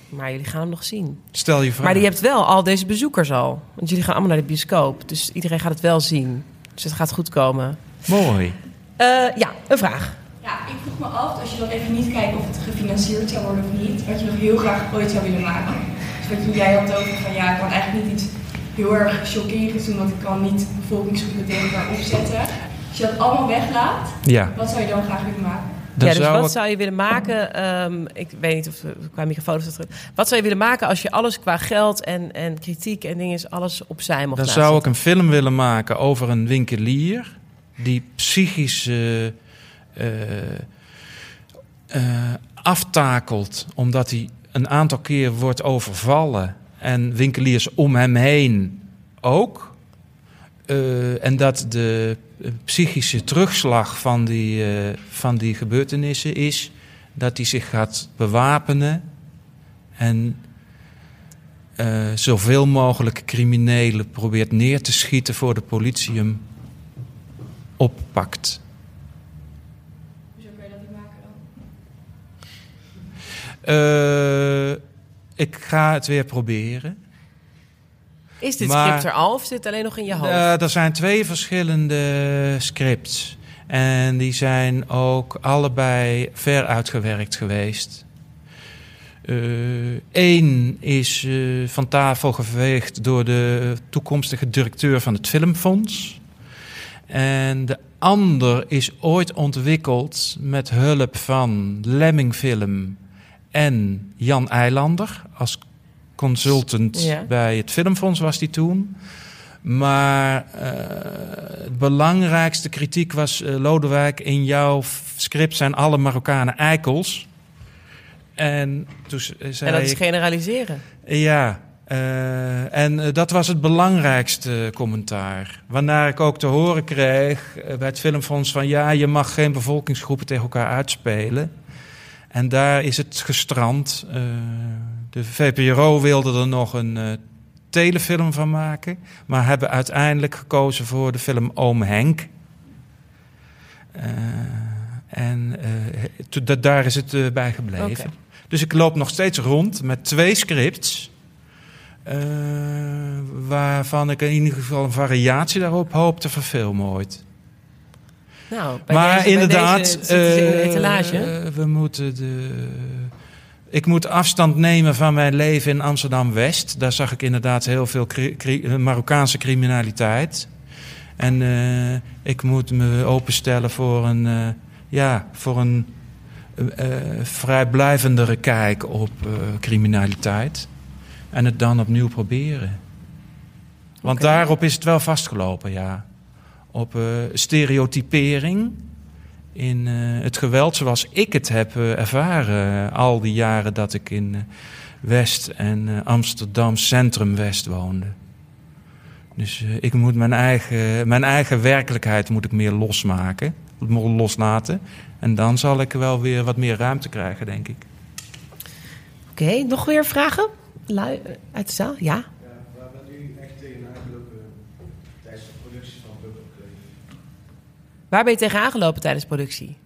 Maar jullie gaan hem nog zien. Stel je vraag. Maar je hebt wel al deze bezoekers al. Want jullie gaan allemaal naar de bioscoop. Dus iedereen gaat het wel zien. Dus het gaat goed komen. Mooi. Eh, ja, een vraag. Ja, ik vroeg me af, als je dan even niet kijkt of het gefinancierd zou worden of niet, wat je nog heel graag ooit zou willen maken. Dus je- jij had over van ja, ik kan eigenlijk niet iets heel erg chockerends doen, want ik kan niet bevolkingsgroepen tegen elkaar opzetten. Als je dat allemaal weglaat, Ja, wat zou je dan graag willen maken? dan ja, dus zou wat zou je willen maken? ehm, ik weet niet of we qua microfoon of dat terug. Wat zou je willen maken als je alles qua geld en, en kritiek en dingen is alles opzij mocht Dan zou ik zetten? een film willen maken over een winkelier die psychisch eh, eh, eh, aftakelt omdat hij een aantal keer wordt overvallen en winkeliers om hem heen ook. Eh, en dat de psychische terugslag van die, eh, van die gebeurtenissen is dat hij zich gaat bewapenen en eh, zoveel mogelijk criminelen probeert neer te schieten voor de politie hem oppakt. Hoezo kan je dat niet maken dan? Eh, ik ga het weer proberen. Is dit maar- script er al of zit het alleen nog in je hoofd? Eh, er zijn twee verschillende scripts. En die zijn ook allebei ver uitgewerkt geweest. Eén is eh, van tafel geveegd door de toekomstige directeur van het Filmfonds. En de ander is ooit ontwikkeld met hulp van Lemming Film en Jan Eilander. Als consultant Ja. bij het Filmfonds was die toen. Maar eh, het belangrijkste kritiek was... eh, Lodewijk, in jouw script zijn alle Marokkanen eikels. En toen z- zei En dat is ik... generaliseren. Ja, eh, en eh, dat was het belangrijkste commentaar. Waarna ik ook te horen kreeg eh, bij het Filmfonds van... ja, je mag geen bevolkingsgroepen tegen elkaar uitspelen. En daar is het gestrand. Eh, de VPRO wilde er nog een eh, telefilm van maken... maar hebben uiteindelijk gekozen voor de film Oom Henk... Eh, en daar is het bij gebleven. Dus ik loop nog steeds rond met twee scripts. waarvan ik in ieder geval een variatie daarop hoop te verfilmen ooit. Nou, maar deze- inderdaad, deze zitten ze in de eh, etalage. eh, we moeten de. Ik moet afstand nemen van mijn leven in Amsterdam West. Daar zag ik inderdaad heel veel cri- cri- Marokkaanse criminaliteit. En eh, ik moet me openstellen voor een, ja, voor een eh, vrijblijvendere kijk op criminaliteit. En het dan opnieuw proberen. Want daarop is het wel vastgelopen, ja. Op eh, stereotypering in eh, het geweld zoals ik het heb eh, ervaren. al die jaren dat ik in West en Amsterdam Centrum West woonde. Dus ik moet mijn eigen, mijn eigen werkelijkheid moet ik meer losmaken, loslaten. En dan zal ik wel weer wat meer ruimte krijgen, denk ik. Oké, nog weer vragen? Uit de zaal? Ja? Ja, waar bent u echt tegenaan gelopen tijdens de productie van Bubblegum? Waar ben je tegen aangelopen tijdens productie?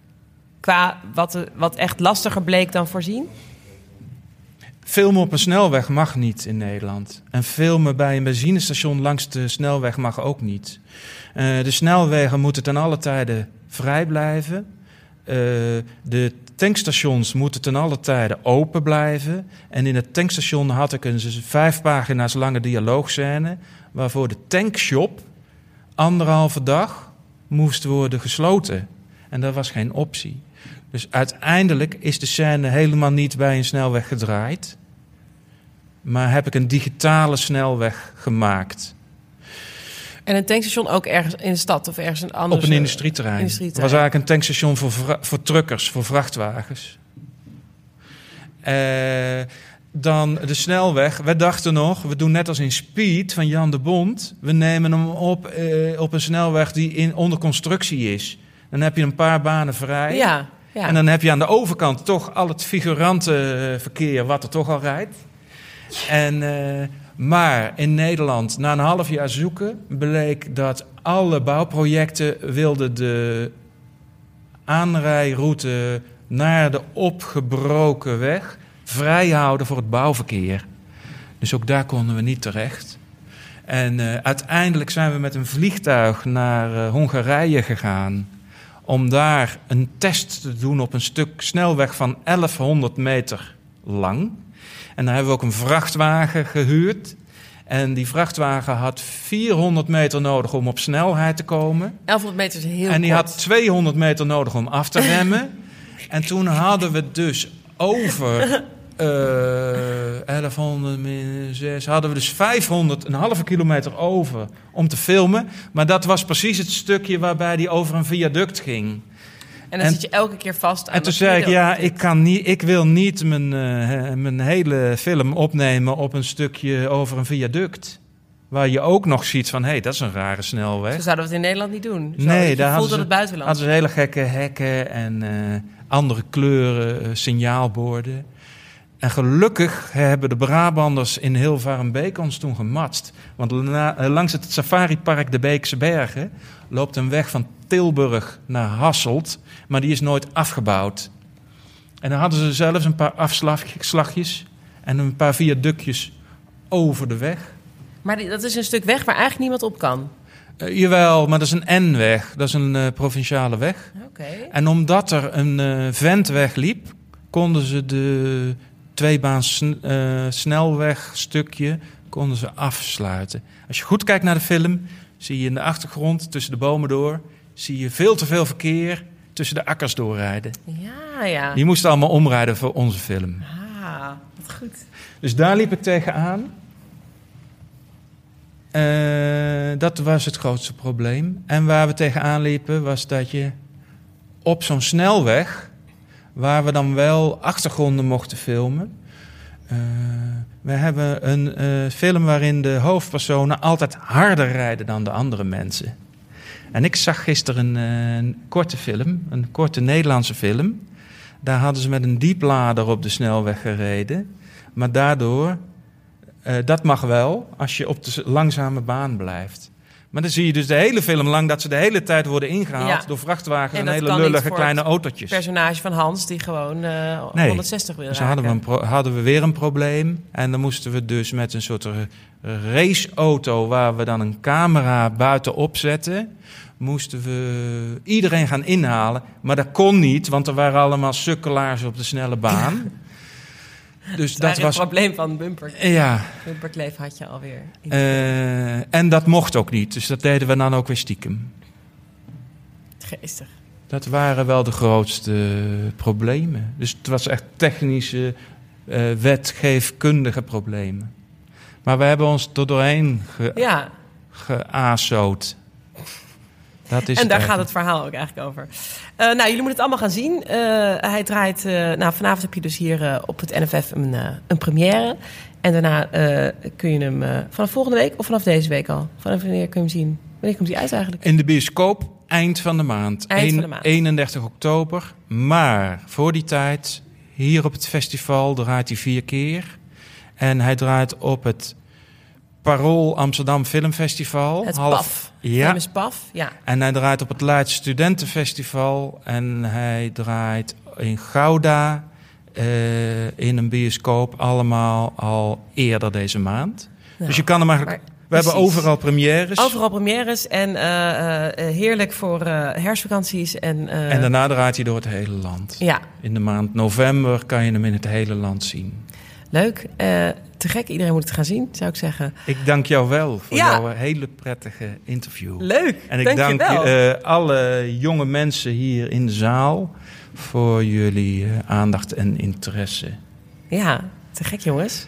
Qua wat, wat echt lastiger bleek dan voorzien? Filmen op een snelweg mag niet in Nederland. En filmen bij een benzinestation langs de snelweg mag ook niet. Eh, de snelwegen moeten ten alle tijde vrij blijven. Eh, de tankstations moeten ten alle tijde open blijven. En in het tankstation had ik een vijf pagina's lange dialoogscène... waarvoor de tankshop anderhalve dag moest worden gesloten. En dat was geen optie. Dus uiteindelijk is de scène helemaal niet bij een snelweg gedraaid. Maar heb ik een digitale snelweg gemaakt. En een tankstation ook ergens in de stad of ergens een ander op een industrieterrein. Het industrieterrein. was eigenlijk een tankstation voor, voor truckers, voor vrachtwagens. Eh, dan de snelweg. We dachten nog, we doen net als in Speed van Jan de Bond. We nemen hem op eh, op een snelweg die in, onder constructie is. Dan heb je een paar banen vrij. Ja, ja. En dan heb je aan de overkant toch al het figurantenverkeer wat er toch al rijdt. En, eh, maar in Nederland, na een half jaar zoeken, bleek dat alle bouwprojecten wilden de aanrijroute naar de opgebroken weg vrijhouden voor het bouwverkeer. Dus ook daar konden we niet terecht. En eh, uiteindelijk zijn we met een vliegtuig naar eh, Hongarije gegaan om daar een test te doen op een stuk snelweg van 1100 meter lang. En daar hebben we ook een vrachtwagen gehuurd. En die vrachtwagen had 400 meter nodig om op snelheid te komen. 1100 meter is heel en die kort. had 200 meter nodig om af te remmen. en toen hadden we dus over eh 1100 min 6, hadden we dus 500, een halve kilometer over om te filmen. Maar dat was precies het stukje waarbij die over een viaduct ging. En dan en- zit je elke keer vast aan En toen zei ik, ja, ik, kan niet, ik wil niet mijn, eh, mijn hele film opnemen op een stukje over een viaduct. Waar je ook nog ziet van, hé, hey, dat is een rare snelweg. Zo zouden we het in Nederland niet doen. Zo, Nee, daar hadden ze- het buitenland. Hadden ze hele gekke hekken en eh, andere kleuren, eh, signaalborden. En gelukkig hebben de Brabanders in Hilvarenbeek ons toen gematst. Want eh, langs het safaripark de Beekse Bergen loopt een weg van Tilburg naar Hasselt. Maar die is nooit afgebouwd. En dan hadden ze zelfs een paar afslagjes en een paar viaductjes over de weg. Maar dat is een stuk weg waar eigenlijk niemand op kan. Eh, jawel, maar dat is een N-weg. Dat is een eh, provinciale weg. Oké. En omdat er een eh vent wegliep, konden ze de tweebaans sn- eh, snelwegstukje konden ze afsluiten. Als je goed kijkt naar de film, zie je in de achtergrond tussen de bomen door, zie je veel te veel verkeer tussen de akkers doorrijden. Ja, ja. Die moesten allemaal omrijden voor onze film. Ah, wat goed. Dus daar liep ik tegenaan. Eh dat was het grootste probleem. En waar we tegenaan liepen was dat je op zo'n snelweg, waar we dan wel achtergronden mochten filmen. eh, we hebben een eh, film waarin de hoofdpersonen altijd harder rijden dan de andere mensen. En ik zag gisteren een, eh, een korte film, een korte Nederlandse film. Daar hadden ze met een dieplader op de snelweg gereden. Maar daardoor, dat mag wel als je op de langzame baan blijft. Maar dan zie je dus de hele film lang dat ze de hele tijd worden ingehaald Ja. door vrachtwagens En hele lullige kleine het autootjes. Personage van Hans die gewoon eh, Nee. 160 wil Dus raken. hadden we, een pro- hadden we weer een probleem. En dan moesten we dus met een soort ra- raceauto waar we dan een camera buitenop zetten. Moesten we iedereen gaan inhalen. Maar dat kon niet, want er waren allemaal sukkelaars op de snelle baan. Dus dat was het probleem van bumper. Ja, Bumperkleef had je alweer. eh, en dat mocht ook niet. Dus dat deden we dan ook weer stiekem. Geestig. Dat waren wel de grootste problemen. Dus het was echt technische, eh, wetgeefkundige problemen. Maar we hebben ons er doorheen ge Ja, geazoot. Dat is en daar gaat het verhaal ook eigenlijk over. Eh, nou, jullie moeten het allemaal gaan zien. Eh, hij draait... eh, nou, vanavond heb je dus hier op het NFF een, een première. En daarna eh, kun je hem eh, vanaf volgende week of vanaf deze week al? Vanaf wanneer kun je hem zien? Wanneer komt hij uit eigenlijk? In de bioscoop eind van de maand. Eind van de maand. 31 oktober. Maar voor die tijd, hier op het festival, draait hij vier keer. En hij draait op het Parool Amsterdam Filmfestival. Het Half- PAF. Ja. Famous PAF, ja. En hij draait op het Leids Studentenfestival. En hij draait in Gouda. eh, in een bioscoop. Allemaal al eerder deze maand. Nou, dus je kan hem eigenlijk. maar We hebben overal premières. Overal premières en eh, eh, heerlijk voor eh, herfstvakanties. En, En daarna draait hij door het hele land. Ja, In de maand november kan je hem in het hele land zien. Leuk. Eh, te gek, iedereen moet het gaan zien, zou ik zeggen. Ik dank jou wel voor Ja. jouw hele prettige interview. Leuk, En ik dank, dank je wel. eh, alle jonge mensen hier in de zaal voor jullie eh, aandacht en interesse. Ja, te gek jongens.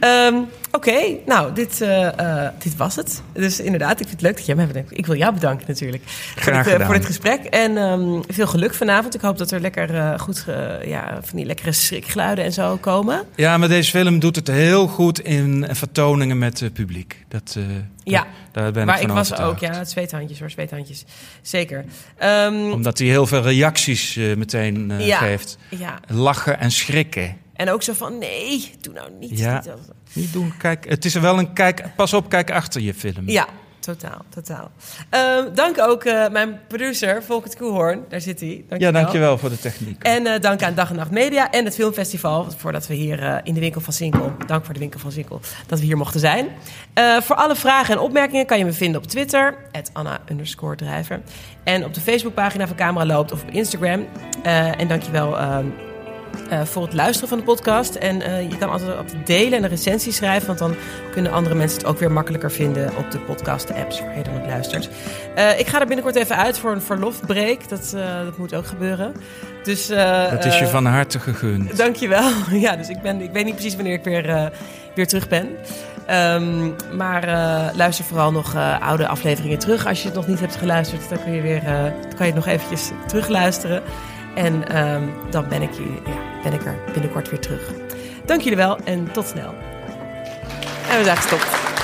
Ehm, Oké, nou, dit, eh, eh, dit was het. Dus inderdaad, ik vind het leuk dat jij mij bedankt. Ik wil jou bedanken natuurlijk voor, Graag dit, eh, gedaan. voor dit gesprek. En ehm, veel geluk vanavond. Ik hoop dat er lekker goed, ja, van die lekkere schrikgeluiden en zo komen. Ja, maar deze film doet het heel goed in vertoningen met het publiek. Dat, Ja, daar ben maar ik ik van was overtuigd. ook, ja, het zweethandjes hoor, zweethandjes. Zeker. Ehm, Omdat hij heel veel reacties meteen Ja. geeft. ja, Lachen en schrikken. En ook zo van, nee, doe nou niet. Ja. niet doen, kijk, het is er wel een kijk, pas op, kijk achter je film. Ja, totaal, totaal. Ehm, dank ook eh, mijn producer, Volkert Koehoorn. Daar zit hij. Dank Ja, dankjewel voor de techniek. En eh, dank aan Dag en Nacht Media en het Filmfestival... voordat we hier eh, in de winkel van Sinkel... dank voor de winkel van Sinkel, dat we hier mochten zijn. Voor alle vragen en opmerkingen kan je me vinden op Twitter... Anna underscore drijver. En op de Facebookpagina van Camera Loopt of op Instagram. En dankjewel ehm eh voor het luisteren van de podcast. En eh, je kan altijd, altijd delen en een recensie schrijven... want dan kunnen andere mensen het ook weer makkelijker vinden... op de podcast-apps waar je dan ook luistert. Eh, ik ga er binnenkort even uit voor een verlofbreak. Dat, dat moet ook gebeuren. Dus, Dat is je van harte gegund. Dankjewel. Ja, dus ik, ben, ik weet niet precies wanneer ik weer, weer terug ben. Ehm, maar luister vooral nog oude afleveringen terug. Als je het nog niet hebt geluisterd, dan kun je, weer, dan kan je het nog eventjes terugluisteren. En ehm, dan ben ik, ja, ben ik er binnenkort weer terug. Dank jullie wel en tot snel. En we zijn gestopt.